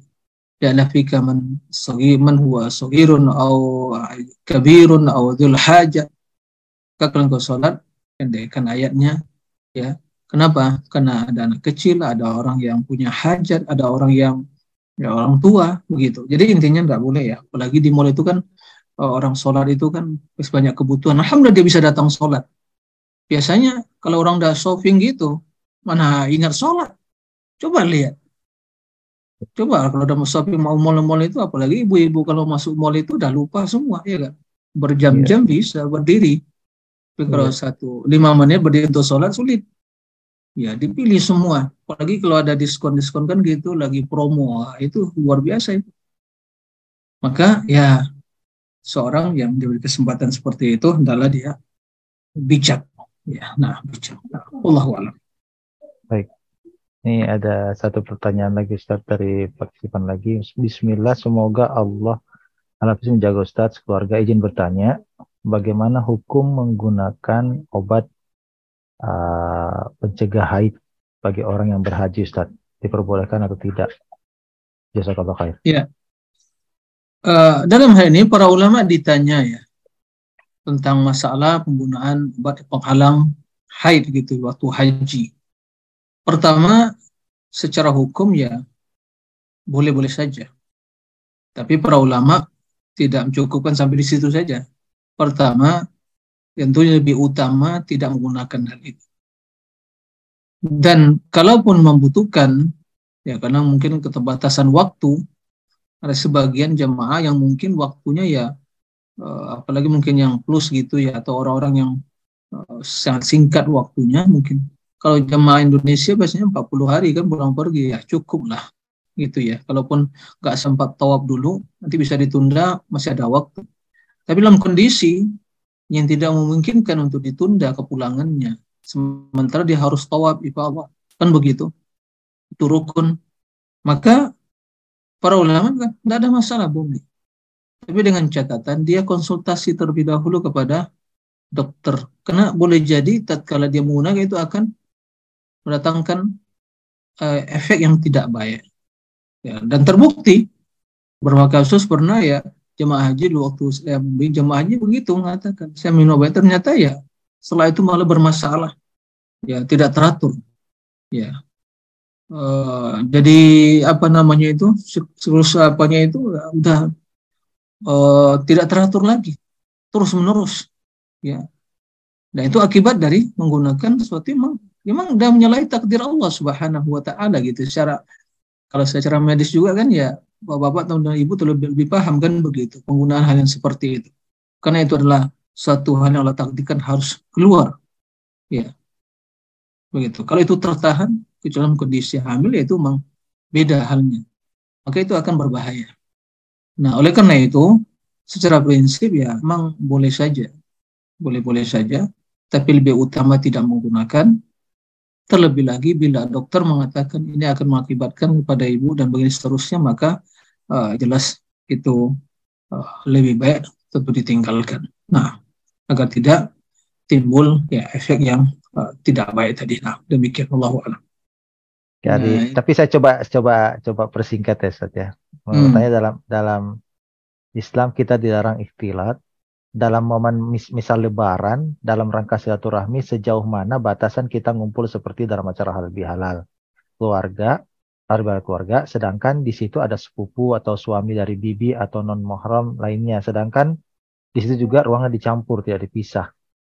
Nafika man sagi man huwa sagirun au kabirun au dhul hajat. Kalau engkau sholat, pendekkan ayatnya, ya Kenapa? Karena ada anak kecil, ada orang yang punya hajat, ada orang yang ya orang tua begitu. Jadi intinya nggak boleh ya. Apalagi di mall itu kan eh, orang sholat itu kan banyak kebutuhan. Alhamdulillah dia bisa datang sholat. Biasanya kalau orang udah shopping gitu, mana ingat sholat? Coba lihat. Coba kalau udah shopping mau mall-mall itu, apalagi ibu-ibu kalau masuk mall itu udah lupa semua, ya kan? Berjam-jam yeah. bisa berdiri. Tapi kalau yeah. satu lima menit berdiri untuk sholat sulit ya dipilih semua apalagi kalau ada diskon-diskon kan gitu lagi promo itu luar biasa itu maka ya seorang yang diberi kesempatan seperti itu adalah dia bijak ya nah bijak nah, Allah alam baik ini ada satu pertanyaan lagi Ustaz dari partisipan lagi Bismillah semoga Allah Alhamdulillah menjaga Ustaz keluarga izin bertanya bagaimana hukum menggunakan obat uh, pencegah haid bagi orang yang berhaji Ustaz? Diperbolehkan atau tidak? Jazakallah khair. Ya. Uh, dalam hal ini para ulama ditanya ya tentang masalah penggunaan obat penghalang haid gitu waktu haji. Pertama, secara hukum ya boleh-boleh saja. Tapi para ulama tidak mencukupkan sampai di situ saja. Pertama, tentunya lebih utama tidak menggunakan hal itu. Dan kalaupun membutuhkan, ya karena mungkin keterbatasan waktu, ada sebagian jemaah yang mungkin waktunya ya, uh, apalagi mungkin yang plus gitu ya, atau orang-orang yang uh, sangat singkat waktunya mungkin. Kalau jemaah Indonesia biasanya 40 hari kan pulang pergi, ya cukup lah gitu ya. Kalaupun nggak sempat tawab dulu, nanti bisa ditunda, masih ada waktu. Tapi dalam kondisi yang tidak memungkinkan untuk ditunda kepulangannya. Sementara dia harus tawab ibadah. Kan begitu. Itu rukun. Maka para ulama kan tidak ada masalah boleh. Tapi dengan catatan dia konsultasi terlebih dahulu kepada dokter. Karena boleh jadi tatkala dia menggunakan itu akan mendatangkan uh, efek yang tidak baik. Ya, dan terbukti beberapa kasus pernah ya jemaah haji waktu saya jemaah haji begitu mengatakan saya minum obat ternyata ya setelah itu malah bermasalah. Ya tidak teratur. Ya. Uh, jadi apa namanya itu siklus apanya itu ya, udah uh, tidak teratur lagi. Terus menerus ya. Dan itu akibat dari menggunakan sesuatu memang memang udah menyalahi takdir Allah Subhanahu wa taala gitu secara kalau secara medis juga kan ya bapak-bapak dan ibu lebih, lebih paham kan begitu penggunaan hal yang seperti itu. Karena itu adalah suatu hal yang Allah takdirkan harus keluar. Ya. Begitu. Kalau itu tertahan ke dalam kondisi hamil ya itu memang beda halnya. Maka itu akan berbahaya. Nah, oleh karena itu secara prinsip ya memang boleh saja. Boleh-boleh saja, tapi lebih utama tidak menggunakan Terlebih lagi bila dokter mengatakan ini akan mengakibatkan kepada ibu dan begini seterusnya, maka uh, jelas itu uh, lebih baik tentu ditinggalkan. Nah, agar tidak timbul ya efek yang uh, tidak baik tadi. Nah, demikian Allah alam. Jadi, nah, tapi saya coba coba coba persingkat ya, Ustaz ya. Menurut hmm. dalam dalam Islam kita dilarang ikhtilat, dalam momen mis misal lebaran dalam rangka silaturahmi sejauh mana batasan kita ngumpul seperti dalam acara halal bihalal. Keluarga halal keluarga sedangkan di situ ada sepupu atau suami dari bibi atau non mahram lainnya. Sedangkan di situ juga ruangnya dicampur tidak dipisah.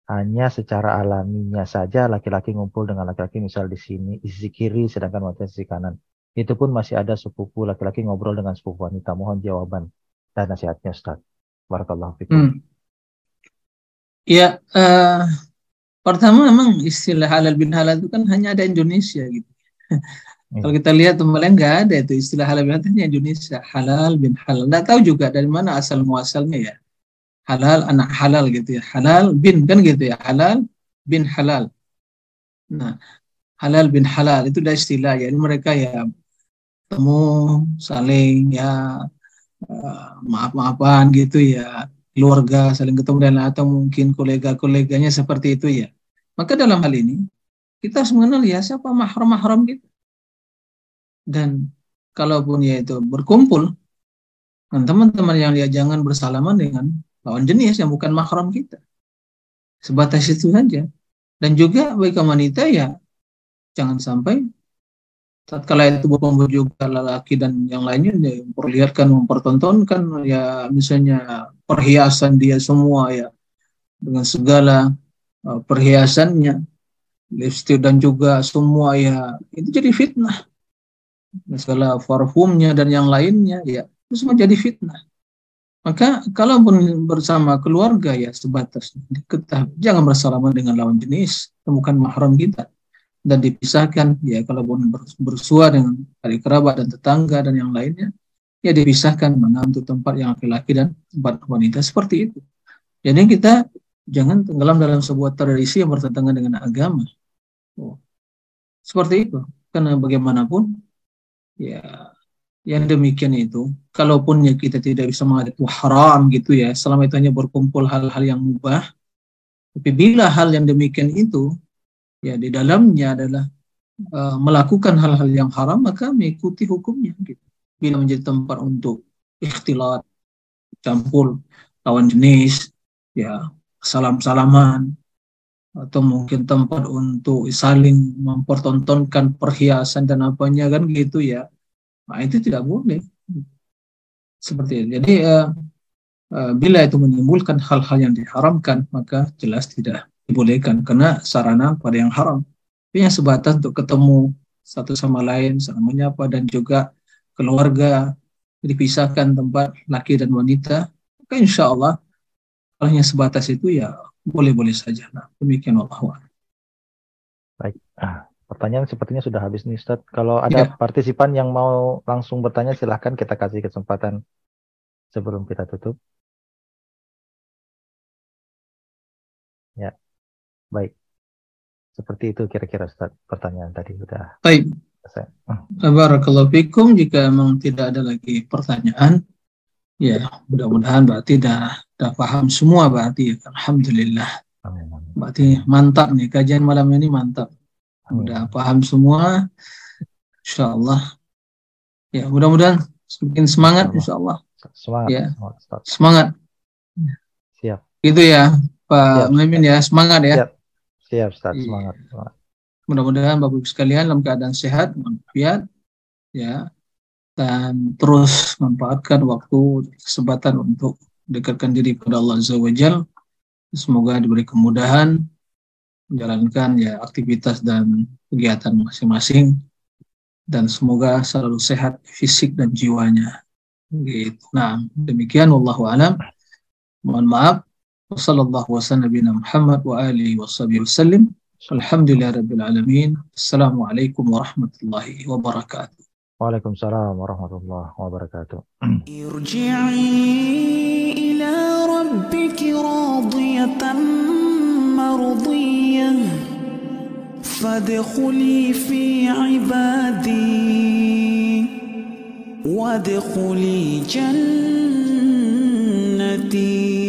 Hanya secara alaminya saja laki-laki ngumpul dengan laki-laki misal di sini di sisi kiri sedangkan wanita sisi kanan. Itu pun masih ada sepupu laki-laki ngobrol dengan sepupu wanita. Mohon jawaban dan nasihatnya Ustaz. Barakallahu fikum. Hmm. Ya, uh, pertama memang istilah halal bin halal itu kan hanya ada Indonesia gitu. Hmm. Kalau kita lihat kemarin nggak ada itu istilah halal bin halal hanya Indonesia halal bin halal. Nggak tahu juga dari mana asal muasalnya ya. Halal anak halal gitu ya. Halal bin kan gitu ya. Halal bin halal. Nah, halal bin halal itu udah istilah ya. Ini mereka ya temu saling ya uh, maaf-maafan gitu ya keluarga saling ketemu dan atau mungkin kolega-koleganya seperti itu ya. Maka dalam hal ini kita harus mengenal ya siapa mahram-mahram kita. Dan kalaupun ya itu berkumpul dan teman-teman yang dia jangan bersalaman dengan lawan jenis yang bukan mahram kita. Sebatas itu saja. Dan juga bagi wanita ya jangan sampai tatkala itu juga lelaki dan yang lainnya ya, memperlihatkan mempertontonkan ya misalnya perhiasan dia semua ya dengan segala uh, perhiasannya lipstick dan juga semua ya itu jadi fitnah. Segala parfumnya dan yang lainnya ya itu semua jadi fitnah. Maka kalaupun bersama keluarga ya sebatas diketahui jangan bersalaman dengan lawan jenis bukan mahram kita dan dipisahkan. Ya kalau bersua dengan adik kerabat dan tetangga dan yang lainnya ya dipisahkan mana untuk tempat yang laki-laki dan tempat wanita seperti itu. Jadi kita jangan tenggelam dalam sebuah tradisi yang bertentangan dengan agama. Oh. seperti itu. Karena bagaimanapun ya yang demikian itu kalaupun ya kita tidak bisa mengatakan haram gitu ya selama itu hanya berkumpul hal-hal yang mubah tapi bila hal yang demikian itu ya di dalamnya adalah uh, melakukan hal-hal yang haram maka mengikuti hukumnya gitu. Bila menjadi tempat untuk ikhtilat, campur lawan jenis, ya salam-salaman atau mungkin tempat untuk saling mempertontonkan perhiasan dan apanya kan gitu ya. Nah, itu tidak boleh. Seperti itu. Jadi uh, uh, bila itu menimbulkan hal-hal yang diharamkan maka jelas tidak dibolehkan karena sarana pada yang haram. Tapi yang sebatas untuk ketemu satu sama lain, saling menyapa dan juga keluarga dipisahkan tempat laki dan wanita, maka insya Allah kalau hanya sebatas itu ya boleh-boleh saja. Nah, demikian Allah. Baik. Ah, pertanyaan sepertinya sudah habis nih Ustaz. Kalau ada ya. partisipan yang mau langsung bertanya silahkan kita kasih kesempatan sebelum kita tutup. Ya. Baik. Seperti itu kira-kira Ustaz pertanyaan tadi sudah. Baik. Barakallahu fikum jika memang tidak ada lagi pertanyaan ya mudah-mudahan berarti dah dah paham semua berarti alhamdulillah. Amin. Berarti mantap nih kajian malam ini mantap. Sudah paham semua. Insyaallah. Ya, mudah-mudahan semakin semangat insyaallah. Semangat. Ya. Semangat. Siap. Itu ya Pak Mimin ya, semangat ya. Siap. Siap, Ustaz. Iya. Semangat. semangat. Mudah-mudahan Bapak Ibu sekalian dalam keadaan sehat, manfaat, ya, dan terus manfaatkan waktu, kesempatan untuk dekatkan diri kepada Allah Azza wa Jal. Semoga diberi kemudahan menjalankan ya aktivitas dan kegiatan masing-masing dan semoga selalu sehat fisik dan jiwanya. Gitu. Nah, demikian wallahu alam. Mohon maaf. وصلى الله وسلم نبينا محمد وآله وصحبه وسلم. الحمد لله رب العالمين. السلام عليكم ورحمة الله وبركاته. وعليكم السلام ورحمة الله وبركاته. ارجعي إلى ربك راضية مرضية. فادخلي في عبادي. وادخلي جنتي.